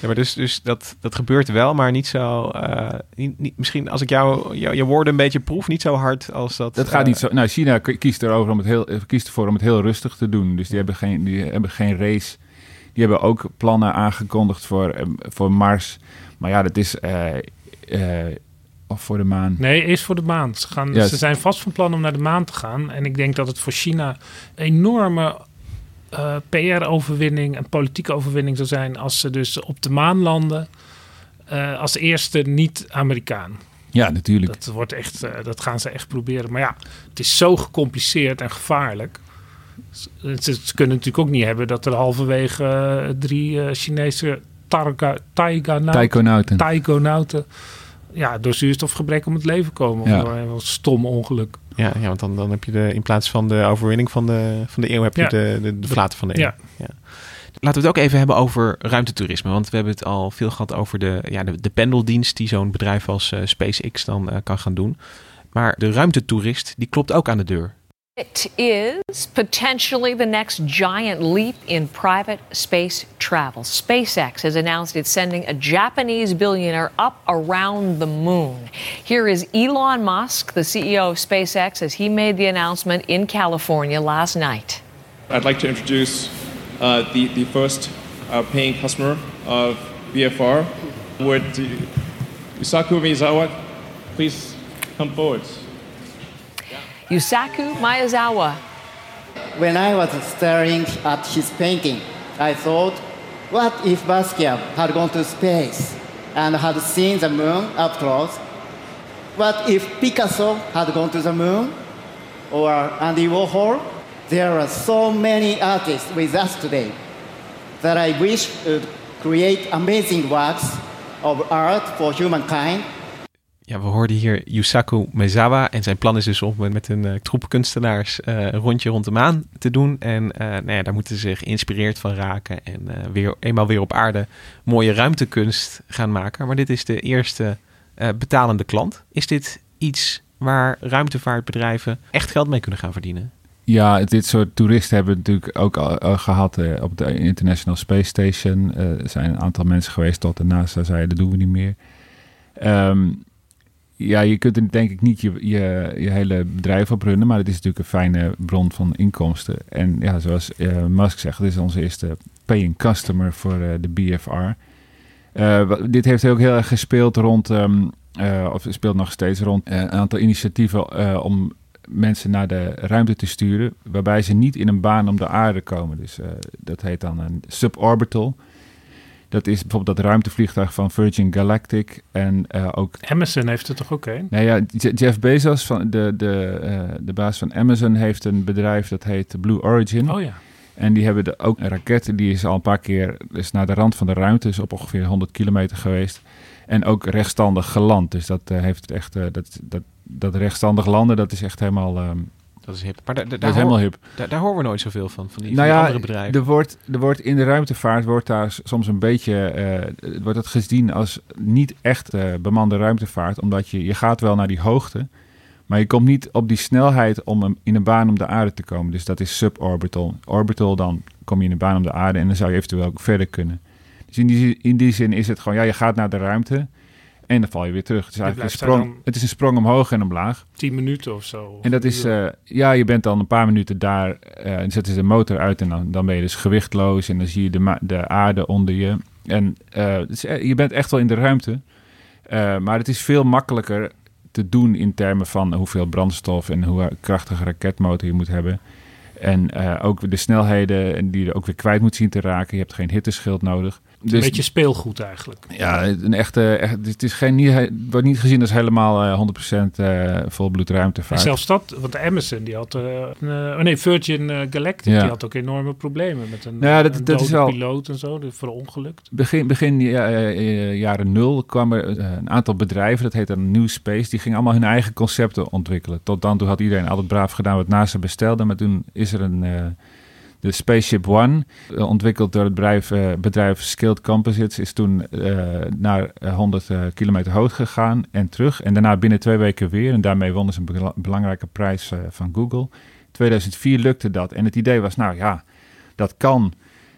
Ja, maar dus, dus dat, dat gebeurt wel, maar niet zo. Uh, niet, niet, misschien als ik jou, jou, je woorden een beetje proef, niet zo hard als dat. Dat gaat uh, niet zo. Nou, China kiest erover om het heel, kiest ervoor om het heel rustig te doen. Dus die hebben geen, die hebben geen race die hebben ook plannen aangekondigd voor, voor Mars. Maar ja, dat is. Uh, uh, of voor de maan? Nee, eerst voor de maan. Ze, gaan, yes. ze zijn vast van plan om naar de maan te gaan. En ik denk dat het voor China een enorme uh, PR-overwinning en politieke overwinning zou zijn als ze dus op de maan landen uh, als eerste niet-Amerikaan. Ja, natuurlijk. Dat, wordt echt, uh, dat gaan ze echt proberen. Maar ja, het is zo gecompliceerd en gevaarlijk. Ze, ze, kunnen natuurlijk ook niet hebben dat er halverwege drie Chinese taikonauten, taikonauten ja, door zuurstofgebrek om het leven komen. Ja. Of door een stom ongeluk. Ja, ja want dan, dan heb je de, in plaats van de overwinning van de, van de eeuw, heb je ja. de, de, de verlaten van de eeuw. Ja. ja. Laten we het ook even hebben over ruimtetoerisme. Want we hebben het al veel gehad over de, ja, de, de pendeldienst die zo'n bedrijf als uh, SpaceX dan uh, kan gaan doen. Maar de ruimtetoerist, die klopt ook aan de deur. It is potentially the next giant leap in private space travel. SpaceX has announced it's sending a Japanese billionaire up around the moon. Here is Elon Musk, the CEO of SpaceX, as he made the announcement in California last night. I'd like to introduce uh, the, the first uh, paying customer of BFR. Would Yusaku Miyazawa please come forward? Yusaku Miyazawa. When I was staring at his painting, I thought, what if Basquiat had gone to space and had seen the moon up close? What if Picasso had gone to the moon? Or Andy Warhol? There are so many artists with us today that I wish would create amazing works of art for humankind ja, we hoorden hier Yusaku Mezawa. En zijn plan is dus om met een uh, troep kunstenaars uh, een rondje rond de maan te doen. En uh, nou ja, daar moeten ze zich geïnspireerd van raken. En weer, eenmaal weer op aarde mooie ruimtekunst gaan maken. Maar dit is de eerste betalende klant. Is dit iets waar ruimtevaartbedrijven echt geld mee kunnen gaan verdienen? Ja, dit soort toeristen hebben we natuurlijk ook al, gehad op de International Space Station. er zijn een aantal mensen geweest tot de NASA zeiden, dat doen we niet meer. Um, ja, je kunt er denk ik niet je, je, hele bedrijf op runnen, maar het is natuurlijk een fijne bron van inkomsten. En ja, zoals uh, Musk zegt, dit is onze eerste paying customer voor uh, de BFR. Uh, dit heeft ook heel erg gespeeld rond, um, of speelt nog steeds rond, een aantal initiatieven om mensen naar de ruimte te sturen, waarbij ze niet in een baan om de aarde komen. Dus dat heet dan een suborbital. Dat is bijvoorbeeld dat ruimtevliegtuig van Virgin Galactic. En uh, ook... Amazon heeft er toch ook een? Nou ja, Jeff Bezos, van de, de, uh, de baas van Amazon, heeft een bedrijf dat heet Blue Origin. Oh ja. En die hebben de, ook een raket, die is al een paar keer is naar de rand van de ruimte, is op ongeveer 100 kilometer geweest. En ook rechtstandig geland. Dus dat uh, heeft echt, dat, dat, dat rechtstandig landen, dat is echt helemaal um, dat is hip. Maar da, da, dat is helemaal hip. Daar, daar horen we nooit zoveel van, van die, nou van ja, andere bedrijven. Er wordt, er wordt in de ruimtevaart wordt daar soms een beetje uh, wordt het gezien als niet echt uh, bemande ruimtevaart, omdat je, je gaat wel naar die hoogte, maar je komt niet op die snelheid om een, in een baan om de aarde te komen. Dus dat is suborbital. Orbital, dan kom je in een baan om de aarde en dan zou je eventueel ook verder kunnen. Dus in die, in die zin is het gewoon, ja, je gaat naar de ruimte. En dan val je weer terug. Het is eigenlijk een sprong, het is een sprong omhoog en omlaag. 10 minuten of zo. En dat is, uh, ja, je bent dan een paar minuten daar uh, en zetten ze de motor uit en dan, dan ben je dus gewichtloos en dan zie je de, de aarde onder je. En uh, dus, je bent echt wel in de ruimte. Maar het is veel makkelijker te doen in termen van hoeveel brandstof en hoe krachtige raketmotor je moet hebben. En ook de snelheden die je ook weer kwijt moet zien te raken. Je hebt geen hitteschild nodig. Dus, een beetje speelgoed eigenlijk. Ja, een echte, echt, het is geen, niet, wordt niet gezien als helemaal uh, 100% uh, volbloed ruimtevaart. En zelfs dat, want Emerson die had, uh, oh nee, Virgin Galactic, ja. die had ook enorme problemen met een, ja, dat, een dat is wel, piloot en zo, verongelukt. Begin, begin jaren nul kwam er een aantal bedrijven, dat heet dan New Space, die gingen allemaal hun eigen concepten ontwikkelen. Tot dan toe had iedereen altijd braaf gedaan wat NASA bestelde, maar toen is er een de Spaceship One, uh, ontwikkeld door het bedrijf, uh, bedrijf Skilled Composites, is toen uh, naar 100 kilometer hoog gegaan en terug. En daarna binnen twee weken weer. En daarmee wonnen ze een belangrijke prijs van Google. 2004 lukte dat. En het idee was, nou ja, dat kan.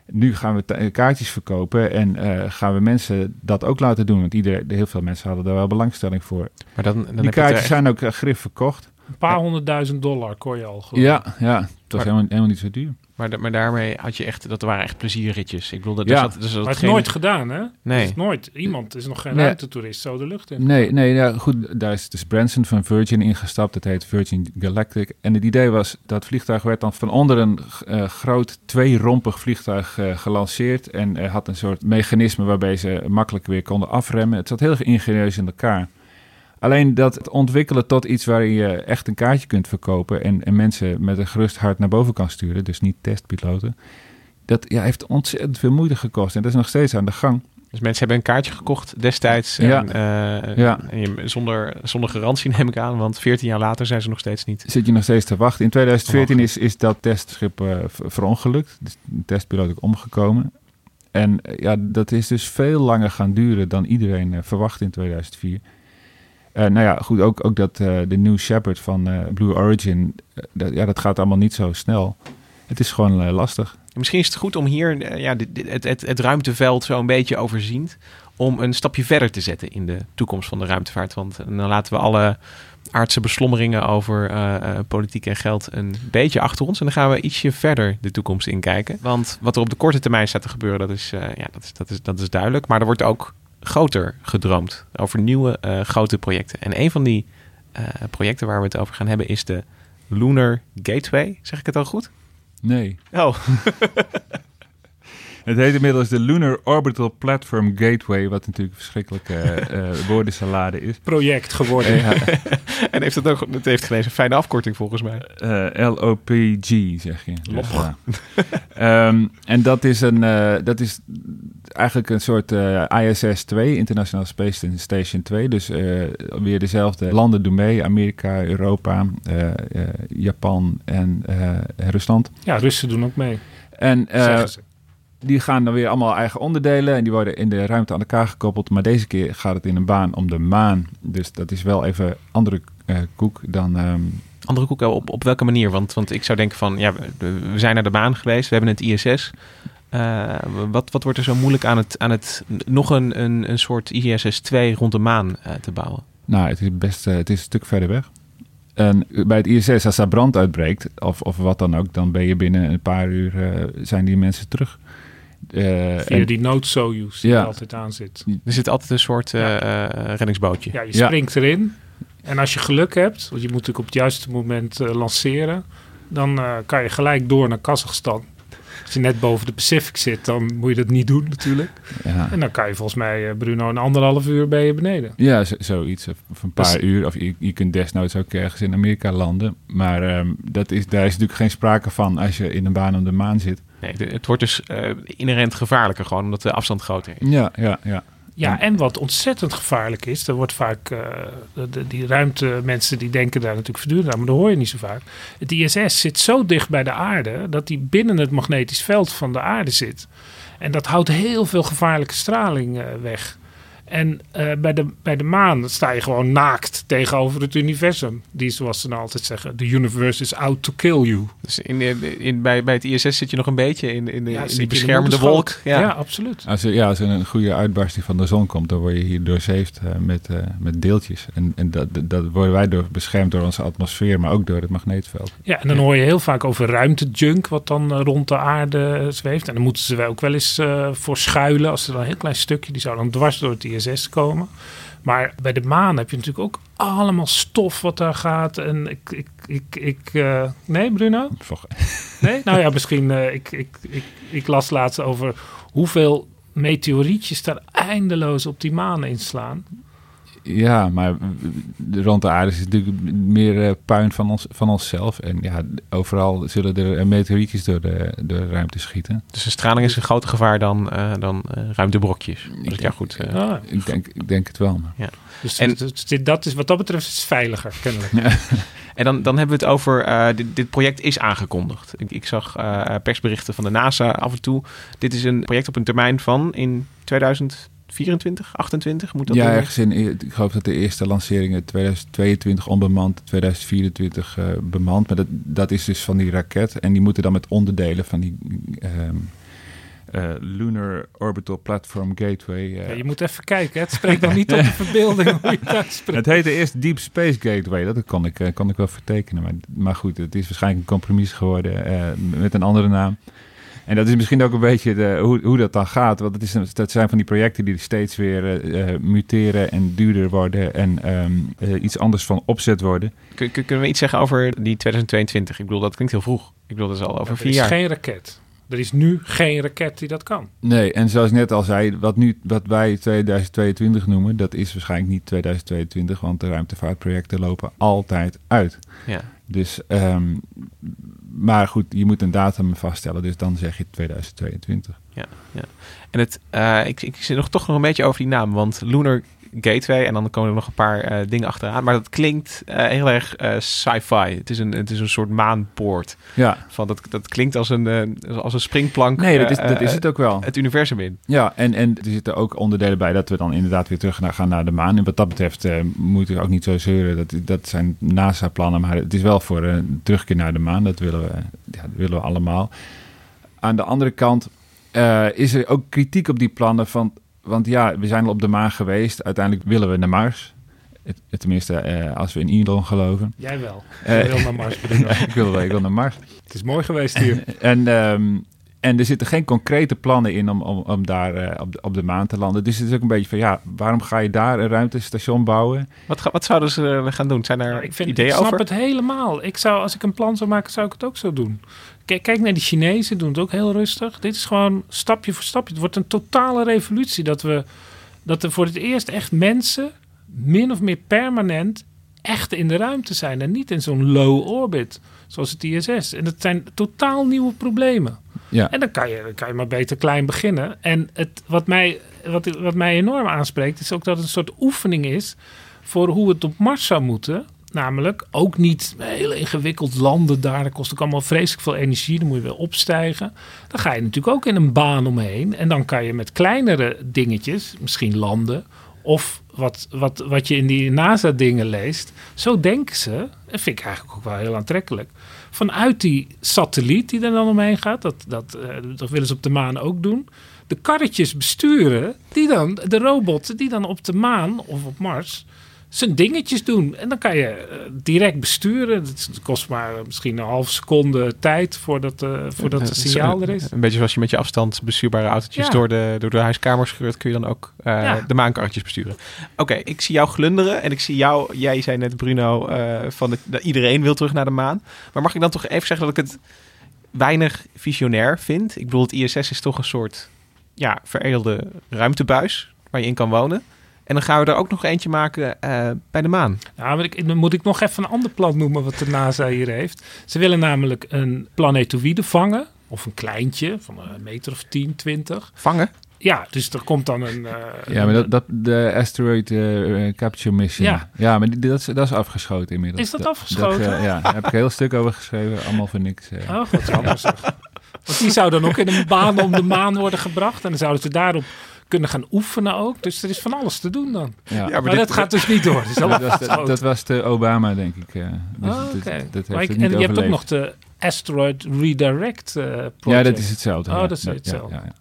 Nu gaan we kaartjes verkopen en gaan we mensen dat ook laten doen. Want iedereen, heel veel mensen hadden daar wel belangstelling voor. Maar dan, dan Die kaartjes zijn ook grif verkocht. Een paar honderdduizend dollar kon je al gewoon. Ja, ja het was helemaal, helemaal niet zo duur. Maar, maar daarmee had je echt, dat waren echt plezierritjes. Ik bedoel, dat, ja. dus dat, dus dat maar het is nooit gedaan, hè? Nee. Het is nooit. Iemand is nog geen nee. ruimtetoerist zo de lucht in. Nee, nee, ja, goed. Daar is dus Branson van Virgin ingestapt. Dat heet Virgin Galactic. En het idee was, dat vliegtuig werd dan van onder een uh, groot tweerompig vliegtuig uh, gelanceerd. En uh, had een soort mechanisme waarbij ze makkelijk weer konden afremmen. Het zat heel ingenieus in elkaar. Alleen dat ontwikkelen tot iets waar je echt een kaartje kunt verkopen en, en mensen met een gerust hart naar boven kan sturen, dus niet testpiloten, dat ja, heeft ontzettend veel moeite gekost en dat is nog steeds aan de gang. Dus mensen hebben een kaartje gekocht destijds. En, ja. Uh, ja. En je, zonder, zonder garantie neem ik aan, want 14 jaar later zijn ze nog steeds niet. Zit je nog steeds te wachten. In 2014 is, is dat testschip uh, verongelukt. Dus de testpiloot ook omgekomen. En ja, dat is dus veel langer gaan duren dan iedereen uh, verwacht in 2004. Uh, nou ja, goed, ook, ook dat uh, de New Shepard van uh, Blue Origin, dat, ja, dat gaat allemaal niet zo snel. Het is gewoon lastig. Misschien is het goed om hier ja, dit, het, het, het ruimteveld zo een beetje overziend, om een stapje verder te zetten in de toekomst van de ruimtevaart. Want dan laten we alle aardse beslommeringen over politiek en geld een beetje achter ons. En dan gaan we ietsje verder de toekomst inkijken. Want wat er op de korte termijn staat te gebeuren, dat is, ja, dat is, dat is, dat is duidelijk. Maar er wordt ook groter gedroomd. Over nieuwe uh, grote projecten. En een van die uh, projecten waar we het over gaan hebben is de Lunar Gateway. Zeg ik het al goed? Nee. Oh. Het heet inmiddels de Lunar Orbital Platform Gateway, wat natuurlijk een verschrikkelijke uh, woordensalade is. Project geworden. Ja. en heeft het ook, het heeft geen eens een fijne afkorting volgens mij. Uh, LOPG zeg je. Dus, um, en dat is, een, uh, dat is eigenlijk een soort ISS 2, International Space Station 2. Dus weer dezelfde landen doen mee, Amerika, Europa, Japan en Rusland. Ja, Russen doen ook mee. En die gaan dan weer allemaal eigen onderdelen en die worden in de ruimte aan elkaar gekoppeld. Maar deze keer gaat het in een baan om de maan. Dus dat is wel even andere uh, koek dan. Um... Andere koek op, op welke manier? Want, want ik zou denken van ja, we, zijn naar de maan geweest, we hebben het ISS. Uh, eh, wat, wat wordt er zo moeilijk aan het, aan het nog een, een, een soort ISS 2 rond de maan uh, te bouwen? Nou, het is best het is een stuk verder weg. En bij het ISS, als daar brand uitbreekt, of, of wat dan ook, dan ben je binnen een paar uur, zijn die mensen terug. Uh, Via en, die noodsoyuz die ja. er altijd aan zit. Er zit altijd een soort uh, ja. reddingsbootje. Ja, je springt ja. erin. En als je geluk hebt, want je moet natuurlijk op het juiste moment uh, lanceren, dan kan je gelijk door naar Kazachstan. Als je net boven de Pacific zit, dan moet je dat niet doen natuurlijk. Ja. En dan kan je volgens mij, Bruno, een anderhalf uur ben je beneden. Ja, zoiets. Of een paar dus, uur. Of je, je kunt desnoods ook ergens in Amerika landen. Maar um, dat is, daar is natuurlijk geen sprake van als je in een baan om de maan zit. Nee, het wordt dus uh, inherent gevaarlijker gewoon, omdat de afstand groter is. Ja, ja, ja. Ja, en wat ontzettend gevaarlijk is, er wordt vaak, uh, de, die ruimtemensen die denken daar natuurlijk voortdurend aan, maar dat hoor je niet zo vaak. Het ISS zit zo dicht bij de aarde dat die binnen het magnetisch veld van de aarde zit. En dat houdt heel veel gevaarlijke straling uh, weg. En uh, bij, de, bij de maan sta je gewoon naakt tegenover het universum. Die, zoals ze nou altijd zeggen, the universe is out to kill you. Dus in, in, bij, bij het ISS zit je nog een beetje in, in, de, ja, in die beschermende wolk. Ja. ja, absoluut. Als er, ja, als er een goede uitbarsting van de zon komt, dan word je hier doorzeefd uh, met, uh, met deeltjes. En, en dat, dat worden wij door, beschermd door onze atmosfeer, maar ook door het magneetveld. Ja, en dan hoor je heel vaak over ruimtejunk, wat dan rond de aarde zweeft. En dan moeten ze wel ook wel eens voor schuilen, als er dan een heel klein stukje, die zou dan dwars door het ISS komen. Maar bij de maan heb je natuurlijk ook allemaal stof wat daar gaat. En ik, ik, ik, ik uh, nee, Bruno? Nee? Nou ja, misschien. Uh, ik, ik, ik, ik las laatst over hoeveel meteorietjes daar eindeloos op die maan inslaan. Ja, maar rond de aarde is natuurlijk meer uh, puin van, ons, van onszelf. En ja, overal zullen er meteorietjes door de, de ruimte schieten. Dus de straling is een groter gevaar dan, uh, dan uh, ruimtebrokjes. Ik denk, ja goed. Ah, ik, denk, ik denk het wel. Maar. Ja. Dus, en, dat is wat dat betreft is veiliger, kennelijk. En dan, dan hebben we het over, dit, dit, project is aangekondigd. Ik, ik zag persberichten van de NASA af en toe. Dit is een project op een termijn van in 2000 24, 28 moet dat Ja, ergens in, ik geloof dat de eerste lanceringen 2022 onbemand, 2024 uh, bemand. Maar dat, dat is dus van die raket. En die moeten dan met onderdelen van die um, uh, Lunar Orbital Platform Gateway. Uh, ja, je moet even kijken, het spreekt nog niet op de verbeelding hoe je dat spreekt. Het heette eerst Deep Space Gateway, dat kon ik, uh, kon ik wel vertekenen. Maar, maar goed, het is waarschijnlijk een compromis geworden met een andere naam. En dat is misschien ook een beetje de, hoe, hoe dat dan gaat. Want het is, dat zijn van die projecten die steeds weer uh, muteren en duurder worden en um, uh, iets anders van opzet worden. Kun, kunnen we iets zeggen over die 2022? Ik bedoel, dat klinkt heel vroeg. Ik bedoel, dat is al over vier jaar. Er is geen raket. Er is nu geen raket die dat kan. Nee, en zoals ik net al zei, wat, nu, wat wij 2022 noemen, dat is waarschijnlijk niet 2022, want de ruimtevaartprojecten lopen altijd uit. Ja. Dus um, maar goed, je moet een datum vaststellen, dus dan zeg je 2022. Ja, ja. En het, uh, ik, ik zit nog toch nog een beetje over die naam, want Lunar Gateway en dan komen er nog een paar uh, dingen achteraan. Maar dat klinkt uh, heel erg uh, sci-fi. Het, is een, het is een soort maanpoort. Ja. Van dat, dat klinkt als een, als een springplank. Nee, dat is, dat is het ook wel. Het universum in. Ja, en, en er zitten ook onderdelen bij dat we dan inderdaad weer terug naar, gaan naar de maan. En wat dat betreft moeten we ook niet zo zeuren. Dat, dat zijn NASA-plannen, maar het is wel voor een terugkeer naar de maan. Dat willen we, ja, dat willen we allemaal. Aan de andere kant is er ook kritiek op die plannen van want ja, we zijn al op de maan geweest. Uiteindelijk willen we naar Mars. Het, tenminste, uh, als we in Elon geloven. Jij wel. Uh, wil naar Mars. ik, wil, ik wil naar Mars. Het is mooi geweest hier. en, um, en er zitten geen concrete plannen in om, om, om daar uh, op, de, op de maan te landen. Dus het is ook een beetje van, ja, waarom ga je daar een ruimtestation bouwen? Wat, wat zouden ze gaan doen? Zijn er ja, ik vind, ideeën over? Ik snap het helemaal. Ik zou, als ik een plan zou maken, zou ik het ook zo doen. Kijk, naar die Chinezen, doen het ook heel rustig. Dit is gewoon stapje voor stapje. Het wordt een totale revolutie dat we dat er voor het eerst echt mensen min of meer permanent echt in de ruimte zijn en niet in zo'n low orbit zoals het ISS. En dat zijn totaal nieuwe problemen. Ja. En dan kan, je, dan kan je maar beter klein beginnen. En het, wat, mij, wat, wat mij enorm aanspreekt, is ook dat het een soort oefening is voor hoe het op Mars zou moeten. Namelijk ook niet heel ingewikkeld landen daar. Dat kost ook allemaal vreselijk veel energie. Dan moet je weer opstijgen. Dan ga je natuurlijk ook in een baan omheen. En dan kan je met kleinere dingetjes misschien landen. Of wat, wat, wat je in die NASA-dingen leest. Zo denken ze. Dat vind ik eigenlijk ook wel heel aantrekkelijk. Vanuit die satelliet die er dan omheen gaat. Dat, dat, uh, dat willen ze op de maan ook doen. De karretjes besturen. Die dan, de robots die dan op de maan of op Mars zijn dingetjes doen. En dan kan je uh, direct besturen. Het kost maar misschien een half seconde tijd voordat, uh, voordat het signaal er is. Een beetje zoals je met je afstand bestuurbare autootjes ja. door, de, door de huiskamer scheurt, kun je dan ook ja. de maankarretjes besturen. Oké, okay, ik zie jou glunderen en ik zie jou, jij zei net Bruno, van de, iedereen wil terug naar de maan. Maar mag ik dan toch even zeggen dat ik het weinig visionair vind? Ik bedoel, het ISS is toch een soort ja, veredelde ruimtebuis waar je in kan wonen. En dan gaan we er ook nog eentje maken uh, bij de maan. Ja, maar ik, dan moet ik nog even een ander plan noemen wat de NASA hier heeft. Ze willen namelijk een planetoïde vangen. Of een kleintje van een meter of 10, 20. Vangen? Ja, dus er komt dan een... Uh, ja, maar dat, dat de Asteroid uh, Capture Mission. Ja, ja maar die, dat, is, dat is afgeschoten inmiddels. Is dat afgeschoten? Dat, ja, daar heb ik een heel stuk over geschreven. Allemaal voor niks. Oh, wat anders. Want die zou dan ook in een baan om de maan worden gebracht. En dan zouden ze daarop kunnen gaan oefenen ook. Dus er is van alles te doen dan. Ja. maar, dat gaat dus niet door. dat, was de, dat was de Obama, denk ik. Uh, dus oh, okay. dat, dat heeft en je hebt ook nog de Asteroid Redirect uh, project. Ja, dat is hetzelfde. Oh, ja. dat is hetzelfde. Ja,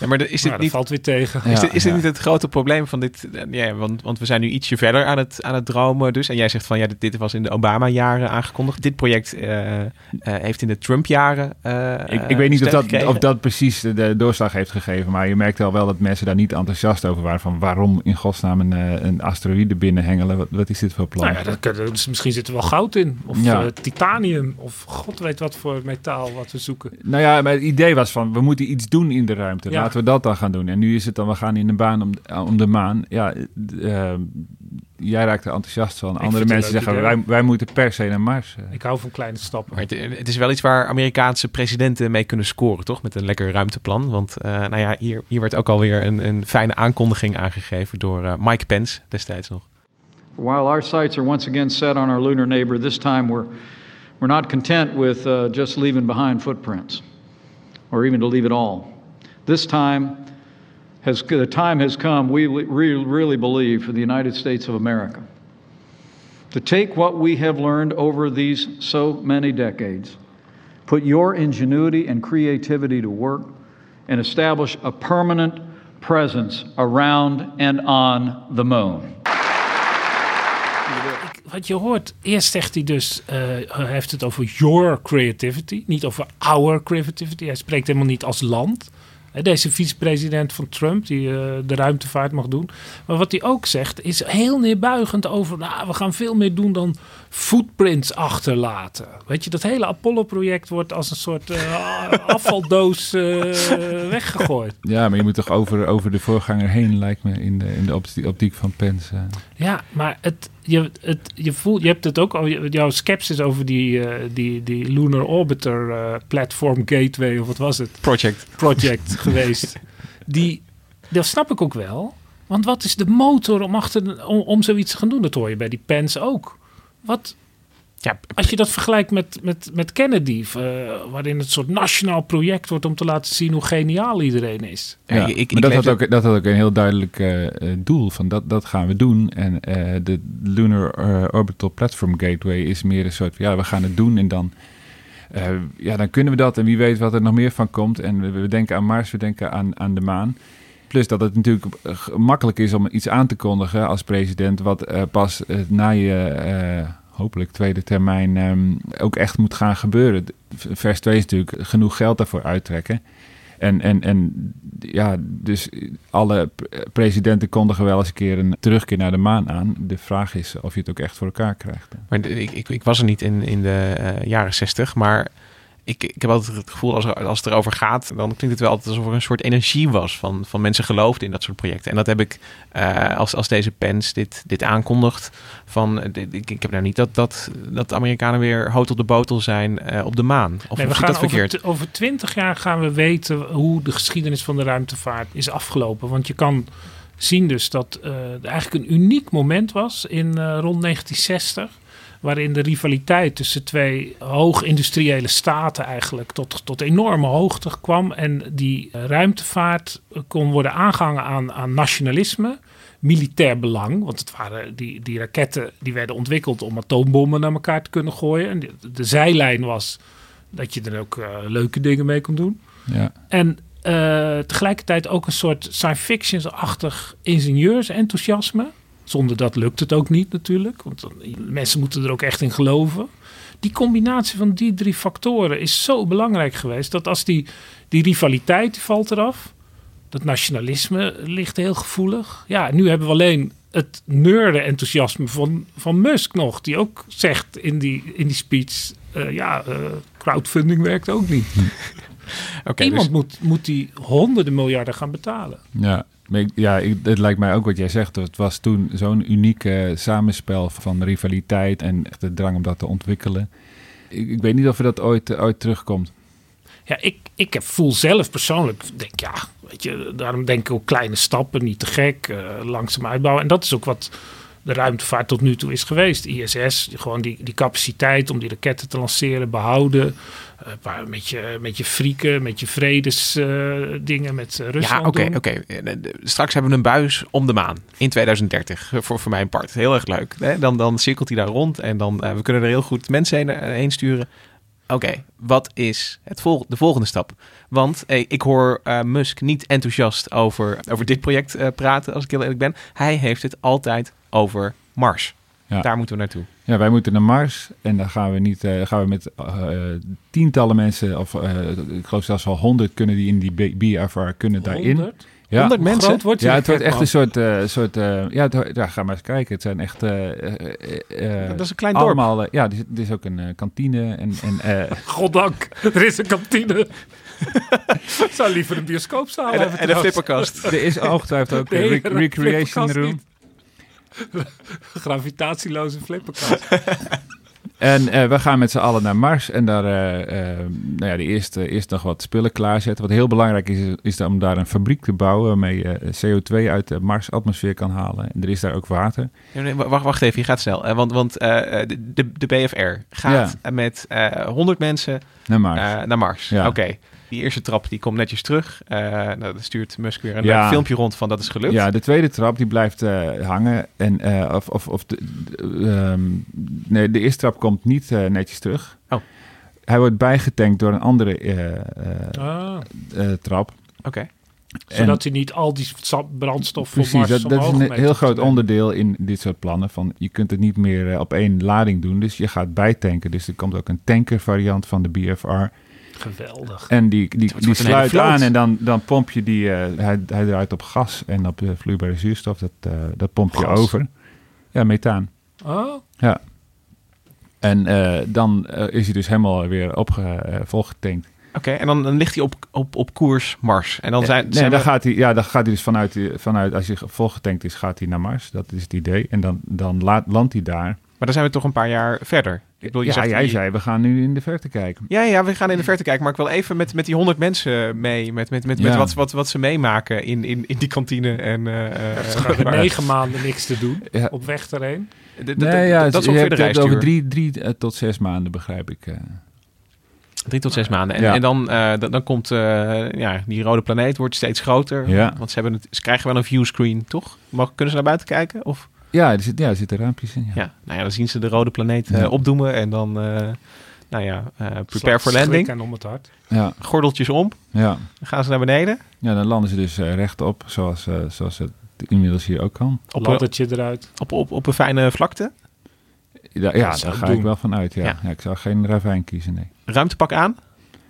ja, maar is dit nou, niet, valt weer tegen. Is, dit, is dit niet het grote probleem van dit? Ja, want, want we zijn nu ietsje verder aan het, aan het dromen. Dus. En jij zegt van ja, dit, dit was in de Obama-jaren aangekondigd. Dit project uh, uh, heeft in de Trump-jaren. Uh, ik, ik weet niet of dat, of dat precies de doorslag heeft gegeven. Maar je merkt al wel dat mensen daar niet enthousiast over waren. Van waarom in godsnaam een, een asteroïde binnenhengelen? Wat, wat is dit voor plan? Nou ja, dat, dus misschien zit er wel goud in. Of ja. titanium. Of god weet wat voor metaal wat we zoeken. Nou ja, maar het idee was van we moeten iets doen in de ruimte. Ja. Laten we dat dan gaan doen. En nu is het dan, we gaan in de baan om, om de maan. Ja, uh, jij raakt er enthousiast van. Andere mensen zeggen, wij, wij moeten per se naar Mars. Ik hou van kleine stappen. Maar het, het, is wel iets waar Amerikaanse presidenten mee kunnen scoren, toch? Met een lekker ruimteplan. Want uh, nou ja, hier, hier werd ook alweer een, een fijne aankondiging aangegeven door uh, Mike Pence destijds nog. While our sights are once again set on our lunar neighbor, this time we're, we're not content with uh, just leaving behind footprints. Or even to leave it all. This time, has, the time has come, we really, believe, for the United States of America to take what we have learned over these so many decades, put your ingenuity and creativity to work, and establish a permanent presence around and on the moon. Wat je hoort, eerst zegt hij dus, uh, hij heeft het over your creativity, niet over our creativity. Hij spreekt helemaal niet als land. Deze vicepresident van Trump, die uh, de ruimtevaart mag doen. Maar wat hij ook zegt, is heel neerbuigend over... Nou, we gaan veel meer doen dan footprints achterlaten. Weet je, dat hele Apollo-project wordt als een soort uh, afvaldoos uh, weggegooid. Ja, maar je moet toch over, over de voorganger heen, lijkt me, in de, in de optiek van Pence. Ja, maar het, je, het, je, voelt, je hebt het ook al, jouw sceptisch over die, uh, die, die Lunar Orbiter uh, Platform Gateway, of wat was het? Project. Project geweest. Die, dat snap ik ook wel. Want wat is de motor om, achter, om, om zoiets te gaan doen? Dat hoor je bij die Pence ook. Wat, ja, als je dat vergelijkt met, met, met Kennedy, uh, waarin het een soort nationaal project wordt om te laten zien hoe geniaal iedereen is. Ja, ik, ik, maar dat, had ook, dat had ook een heel duidelijk uh, doel van dat, dat gaan we doen. En uh, de Lunar Orbital Platform Gateway is meer een soort van ja, we gaan het doen en dan. ja, dan kunnen we dat en wie weet wat er nog meer van komt. En we, we denken aan Mars, we denken aan, aan de maan. Plus dat het natuurlijk makkelijk is om iets aan te kondigen als president, wat pas na je hopelijk tweede termijn um, ook echt moet gaan gebeuren. Vers 2 is natuurlijk genoeg geld daarvoor uittrekken. En, en, en ja, dus alle presidenten kondigen wel eens een keer een terugkeer naar de maan aan. De vraag is of je het ook echt voor elkaar krijgt. Maar ik, ik, ik was er niet in, in de jaren 60, maar ik, ik heb altijd het gevoel als, er, als het erover gaat, dan klinkt het wel altijd alsof er een soort energie was van, van mensen geloofden in dat soort projecten. En dat heb ik uh, als, als deze pens dit, dit aankondigt. Van, dit, ik, ik heb nou niet dat, dat, dat de Amerikanen weer hout op de botel zijn uh, op de maan. Of, nee, we gaan dat verkeerd? Over, twintig jaar gaan we weten hoe de geschiedenis van de ruimtevaart is afgelopen. Want je kan zien dus dat uh, eigenlijk een uniek moment was in rond 1960 waarin de rivaliteit tussen twee hoogindustriële staten eigenlijk tot, tot enorme hoogte kwam. En die ruimtevaart kon worden aangehangen aan, aan nationalisme, militair belang. Want het waren die, die raketten die werden ontwikkeld om atoombommen naar elkaar te kunnen gooien. En de, de zijlijn was dat je er ook uh, leuke dingen mee kon doen. Ja. En uh, tegelijkertijd ook een soort science fiction-achtig ingenieursenthousiasme. Zonder dat lukt het ook niet natuurlijk. Want mensen moeten er ook echt in geloven. Die combinatie van die drie factoren is zo belangrijk geweest. Dat als die, die rivaliteit die valt eraf. Dat nationalisme ligt heel gevoelig. Ja, nu hebben we alleen het neurde enthousiasme van, van Musk nog. Die ook zegt in die, in die speech. Uh, ja, uh, crowdfunding werkt ook niet. okay, Iemand dus... moet, moet die honderden miljarden gaan betalen. Ja, ja, het lijkt mij ook wat jij zegt. Het was toen zo'n unieke samenspel van rivaliteit en echt de drang om dat te ontwikkelen. Ik, ik weet niet of er dat ooit, ooit terugkomt. Ja, ik, ik voel zelf persoonlijk, denk ja, weet je, daarom denk ik ook kleine stappen, niet te gek, uh, langzaam uitbouwen. En dat is ook wat de ruimtevaart tot nu toe is geweest. ISS, gewoon die, die capaciteit om die raketten te lanceren, behouden. Uh, met, je, met je frieken, met je vredesdingen, uh, met Rusland. Ja, oké, oké. Straks hebben we een buis om de maan in 2030, voor, voor mijn part. Heel erg leuk. Hè? Dan, dan cirkelt hij daar rond en dan uh, we kunnen er heel goed mensen heen, heen sturen. Oké, wat is het vol de volgende stap? Want hey, ik hoor uh, Musk niet enthousiast over, over dit project uh, praten, als ik heel eerlijk ben. Hij heeft het altijd over Mars. Ja. Daar moeten we naartoe. Ja, wij moeten naar Mars en dan gaan we niet, uh, gaan we met tientallen mensen, of ik geloof zelfs wel honderd kunnen die in die BFR kunnen 100? daarin. Ja. 100 mensen? Wordt ja, het wordt echt een soort... Uh, soort uh, ja, het, ja, ga maar eens kijken. Het zijn echt... Uh, dat is een klein dorp. Allemaal, ja, er is, er is ook een kantine. En, en, Goddank, er is een kantine. Ik zou liever een bioscoopzaal en, hebben. En een flipperkast. er is ongetwijfeld ook een re recreation room. Gravitatieloze flipperkast. En uh, we gaan met z'n allen naar Mars en daar uh, uh, nou ja, de eerste, eerst nog wat spullen klaarzetten. Wat heel belangrijk is, is om daar een fabriek te bouwen waarmee je CO2 uit de Mars-atmosfeer kan halen. En er is daar ook water. Nee, wacht, wacht even, je gaat snel. want want de, de BFR gaat ja. met 100 mensen naar Mars. naar Mars. Ja. Oké. Okay. Die eerste trap die komt netjes terug. Uh, nou, dan stuurt Musk weer een ja. filmpje rond van dat is gelukt. Ja, de tweede trap die blijft uh, hangen. En, uh, of, of, of de, um, nee, de eerste trap komt niet netjes terug. Oh. Hij wordt bijgetankt door een andere ah. trap. Oké. Okay. Zodat hij niet al die brandstof Precies, voor Mars dat, dat is een heel groot onderdeel in dit soort plannen. Van, je kunt het niet meer op één lading doen, dus je gaat bijtanken. Dus er komt ook een tanker variant van de BFR. Geweldig. En die, die, die sluit aan en dan, dan pomp je die, uh, hij, hij draait op gas en op de vloeibare zuurstof, dat, uh, dat pomp je gas. over. Ja, methaan. Oh. Ja. En uh, dan is hij dus helemaal weer opge, volgetankt. Oké, okay, en dan, dan, ligt hij op, op, op koers Mars. En dan zijn, nee, zijn dan we... gaat hij, ja, dan gaat hij dus vanuit, vanuit, als hij volgetankt is, gaat hij naar Mars. Dat is het idee. En dan, dan laat, landt hij daar. Maar dan zijn we toch een paar jaar verder. Ik bedoel, je ja, zegt jij zei, we gaan nu in de verte kijken. Ja, ja, we gaan in de verte kijken. Maar ik wil even met, met die honderd mensen mee. Met, met, met, Ja. met wat, wat, wat ze meemaken in, in, in die kantine. En, eh, eh, Ze gaan weer negen maanden niks te doen Ja. op weg erheen. Nee, ja, dat is je ongeveer hebt de over drie, drie eh, tot zes maanden, begrijp ik. eh. Drie tot zes maanden. En, Ja. en dan, eh, dan, dan komt eh, ja, die rode planeet wordt steeds groter. Ja. Want ze, hebben het, ze krijgen wel een viewscreen, toch? Mag, kunnen ze naar buiten kijken? Of? Ja, er, zit, ja, er zitten raampjes in. Ja. Ja. Nou ja, dan zien ze de rode planeet eh, Ja. opdoemen. En dan, eh, nou ja, eh, prepare for landing. en om het hart. Ja, Gordeltjes om. ja. Dan gaan ze naar beneden. ja, dan landen ze dus eh, rechtop, zoals, eh, zoals het inmiddels hier ook kan. Op, Laddertje eruit. op, op, op een fijne vlakte. Ja, daar ga doen. ik wel van uit. Ja. Ja. Ja. ik zou geen ravijn kiezen, nee. Ruimtepak aan.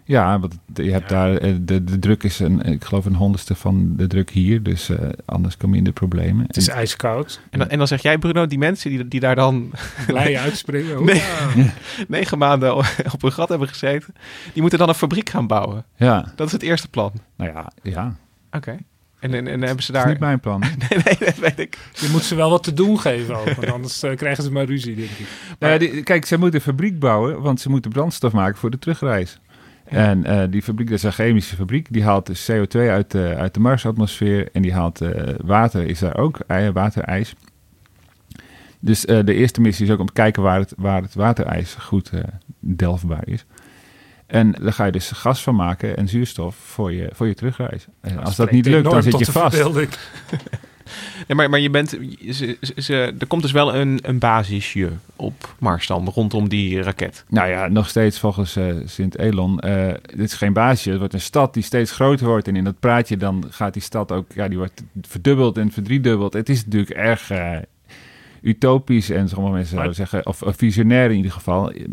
Ja, want je hebt daar, eh, de, de druk is een, ik geloof een honderdste van de druk hier. Dus eh, anders kom je in de problemen. Het is En- ijskoud. En dan, en dan zeg jij, Bruno, die mensen die, die daar dan Blij uitspringen. Nee. Negen maanden op een gat hebben gezeten, die moeten dan een fabriek gaan bouwen. ja, Dat is het eerste plan. nou ja, ja. Oké. En, en, en hebben ze Dat is daar... niet mijn plan. Nee, nee, dat weet ik. Je moet ze wel wat te doen geven ook, want anders eh, krijgen ze maar ruzie, denk ik. Nou ja, die- kijk, ze moeten een fabriek bouwen, want ze moeten brandstof maken voor de terugreis. En eh, die fabriek, dat is een chemische fabriek, die haalt dus CO2 uit de, uit de Marsatmosfeer en die haalt eh, water, is daar ook, waterijs. Dus eh, de eerste missie is ook om te kijken waar het, waar het waterijs goed delfbaar is. En daar ga je dus gas van maken en zuurstof voor je, voor je terugreis. En als dat niet spreekt lukt, dan zit je vast. Nee, maar, maar je bent... Ze, ze, ze- er komt dus wel een, een basisje op Mars dan, rondom die raket. Nou ja, nog steeds volgens eh Sint-Elon. eh dit is geen baasje. Het wordt een stad die steeds groter wordt. En in dat praatje dan gaat die stad ook... Ja, die wordt verdubbeld en verdriedubbeld. Het is natuurlijk erg eh, utopisch. En sommige mensen zouden zeggen... Of, of visionair in ieder geval. eh,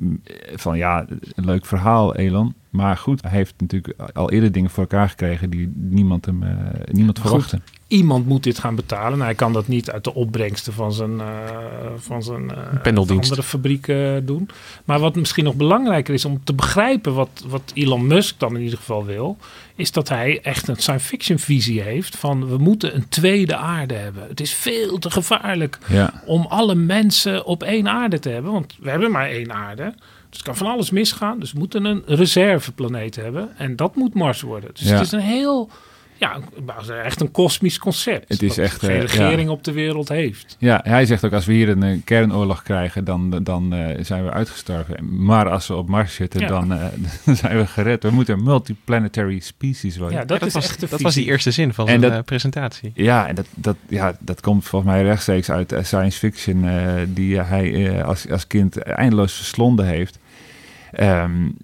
Van ja, een leuk verhaal, Elon. Maar goed, hij heeft natuurlijk al eerder dingen voor elkaar gekregen... die niemand, hem, eh, niemand Goed. verwachtte. Iemand moet dit gaan betalen. Nou, hij kan dat niet uit de opbrengsten van zijn, eh, van zijn eh, pendeldienst. andere fabrieken doen. Maar wat misschien nog belangrijker is om te begrijpen wat, wat Elon Musk dan in ieder geval wil, is dat hij echt een science fiction visie heeft van we moeten een tweede aarde hebben. Het is veel te gevaarlijk Ja. om alle mensen op één aarde te hebben, want we hebben maar één aarde. Dus het kan van alles misgaan. Dus we moeten een reserveplaneet hebben. En dat moet Mars worden. Dus Ja. het is een heel Ja, echt een kosmisch concept. Het is echt, geen regering op de wereld heeft. Ja, hij zegt ook als we hier een, kernoorlog krijgen, dan, dan zijn we uitgestorven. Maar als we op Mars zitten, dan, dan, zijn we gered. We moeten multiplanetary species worden. Ja, dat, is was, echt de dat was die eerste zin van zijn presentatie. Ja, en dat, dat, ja, dat komt volgens mij rechtstreeks uit science fiction die hij als, als kind eindeloos verslonden heeft. Um,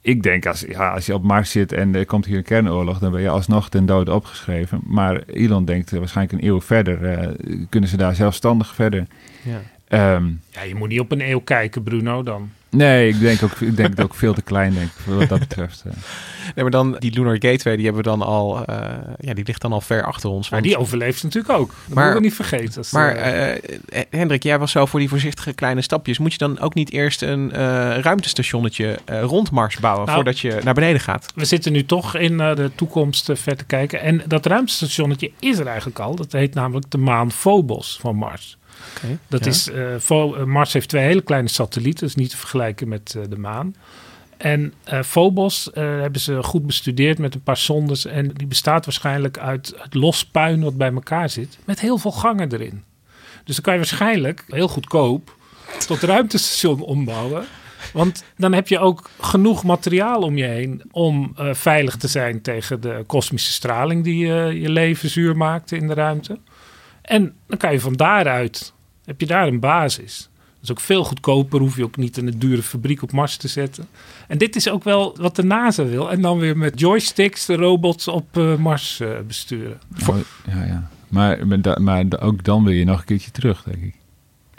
ik denk als, ja, als je op Mars zit en er komt hier een kernoorlog, dan ben je alsnog ten dode opgeschreven. Maar Elon denkt waarschijnlijk een eeuw verder, uh, kunnen ze daar zelfstandig verder. Ja. Um, ja, je moet niet op een eeuw kijken, Bruno, dan. Nee, ik denk, ook, ik denk het ook veel te klein, denk ik, wat dat betreft. Uh. Nee, maar dan die Lunar Gateway, die hebben we dan al, uh, ja, die ligt dan al ver achter ons. Maar die overleeft natuurlijk ook. Dat maar, moeten we niet vergeten. Maar uh, Hendrik, jij was zo voor die voorzichtige kleine stapjes. Moet je dan ook niet eerst een ruimtestationnetje rond Mars bouwen nou, voordat je naar beneden gaat? We zitten nu toch in de toekomst ver te kijken. En dat ruimtestationnetje is er eigenlijk al. Dat heet namelijk de maan Phobos van Mars. Okay, dat is, uh, Mars heeft twee hele kleine satellieten, dus niet te vergelijken met uh, de maan. En uh, Phobos hebben ze goed bestudeerd met een paar sondes. En die bestaat waarschijnlijk uit, uit los puin wat bij elkaar zit. Met heel veel gangen erin. Dus dan kan je waarschijnlijk heel goedkoop tot ruimtestation ombouwen. Want dan heb je ook genoeg materiaal om je heen om uh, veilig te zijn tegen de kosmische straling die uh, je leven zuur maakt in de ruimte. En dan kan je van daaruit heb je daar een basis. Dat is ook veel goedkoper, hoef je ook niet een dure fabriek op Mars te zetten. En dit is ook wel wat de NASA wil. En dan weer met joysticks de robots op uh, Mars uh, besturen. Oh, ja, ja. Maar, maar ook dan wil je nog een keertje terug, denk ik.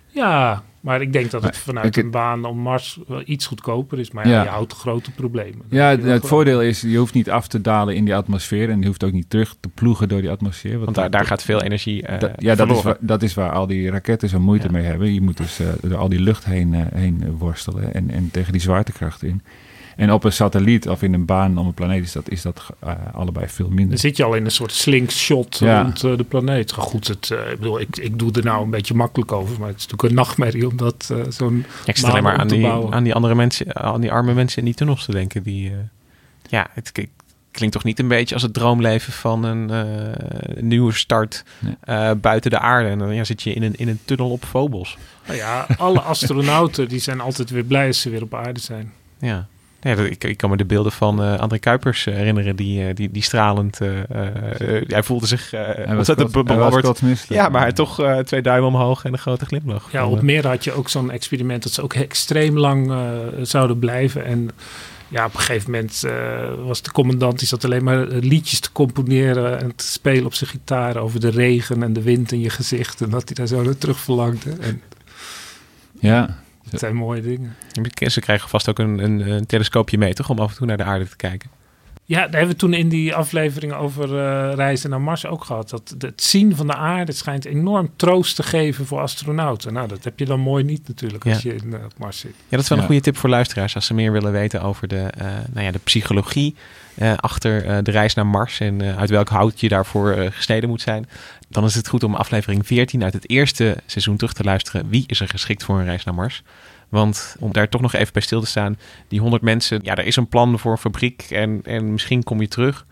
Ja, maar ik denk dat het vanuit een baan om Mars wel iets goedkoper is. Maar ja, je houdt grote problemen. Ja, het voordeel is, je hoeft niet af te dalen in die atmosfeer. En je hoeft ook niet terug te ploegen door die atmosfeer. Want, daar, daar gaat veel energie uh, Ja, dat is, waar, dat is waar al die raketten zo moeite mee hebben. Je moet dus uh, door al die lucht heen, uh, heen worstelen en, en tegen die zwaartekracht in. En op een satelliet of in een baan om een planeet is dat, is dat uh, allebei veel minder. Dan zit je al in een soort slingshot ja. rond uh, de planeet. Goed, het, uh, ik, bedoel, ik, ik doe er nou een beetje makkelijk over, maar het is natuurlijk een nachtmerrie om dat zo'n. Ik zit alleen maar aan die, aan die andere mensen, aan die arme mensen in die tunnels te denken. Die, ja, het klinkt toch niet een beetje als het droomleven van een, een nieuwe start nee. buiten de aarde. En dan ja, zit je in een, in een tunnel op Phobos. Nou ja, alle astronauten die zijn altijd weer blij als ze weer op aarde zijn. Ja. Ja, ik, ik, kan me de beelden van uh, André Kuipers uh, herinneren, die, uh, die, die stralend. hij voelde zich ontzettend. Ja, maar hij toch twee duimen omhoog en een grote glimlach. Ja, op meer had je ook zo'n experiment dat ze ook extreem lang zouden blijven. En ja, op een gegeven moment was de commandant, die zat alleen maar liedjes te componeren en te spelen op zijn gitaar over de regen en de wind in je gezicht. En dat hij daar zo naar terug verlangde. En, ja, dat zijn mooie dingen. Ze krijgen vast ook een, een, een, telescoopje mee, toch? Om af en toe naar de aarde te kijken. Ja, daar hebben we toen in die aflevering over uh, reizen naar Mars ook gehad. Dat het zien van de aarde schijnt enorm troost te geven voor astronauten. Nou, dat heb je dan mooi niet natuurlijk als je in, uh, op Mars zit. Ja, dat is wel een goede tip voor luisteraars als ze meer willen weten over de, uh, nou ja, de psychologie achter de reis naar Mars en uit welk hout je daarvoor gesneden moet zijn. Dan is het goed om aflevering 14 uit het eerste seizoen terug te luisteren. Wie is er geschikt voor een reis naar Mars? Want om daar toch nog even bij stil te staan, die 100 mensen, ja, er is een plan voor een fabriek en, en misschien kom je terug.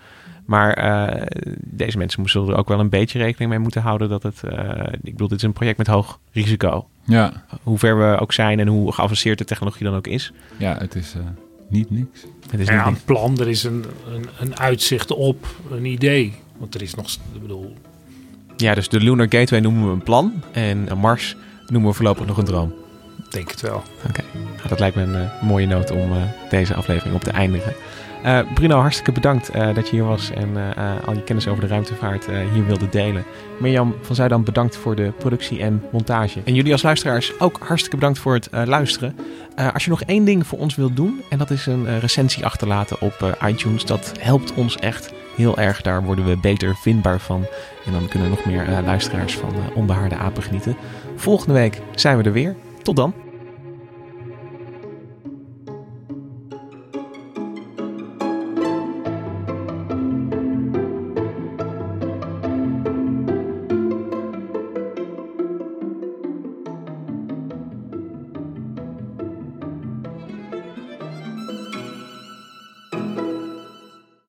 Maar uh, deze mensen moesten er ook wel een beetje rekening mee moeten houden dat het, uh, ik bedoel, dit is een project met hoog risico. Ja. Hoe ver we ook zijn en hoe geavanceerd de technologie dan ook is. Ja, het is uh, niet niks. Het is ja, niet een plan, er is een, een, een, uitzicht op, een idee. Want er is nog, ik bedoel... Ja, dus de Lunar Gateway noemen we een plan en Mars noemen we voorlopig nog een droom denk het wel. Oké, nou, dat lijkt me een uh, mooie noot om uh, deze aflevering op te eindigen. Uh, Bruno, hartstikke bedankt dat je hier was en al je kennis over de ruimtevaart hier wilde delen. Mirjam van Zuidam, bedankt voor de productie en montage. En jullie als luisteraars ook hartstikke bedankt voor het luisteren. als je nog één ding voor ons wilt doen, en dat is een recensie achterlaten op iTunes, dat helpt ons echt heel erg. Daar worden we beter vindbaar van. En dan kunnen nog meer luisteraars van Onbehaarde Apen genieten. Volgende week zijn we er weer. Tot dan.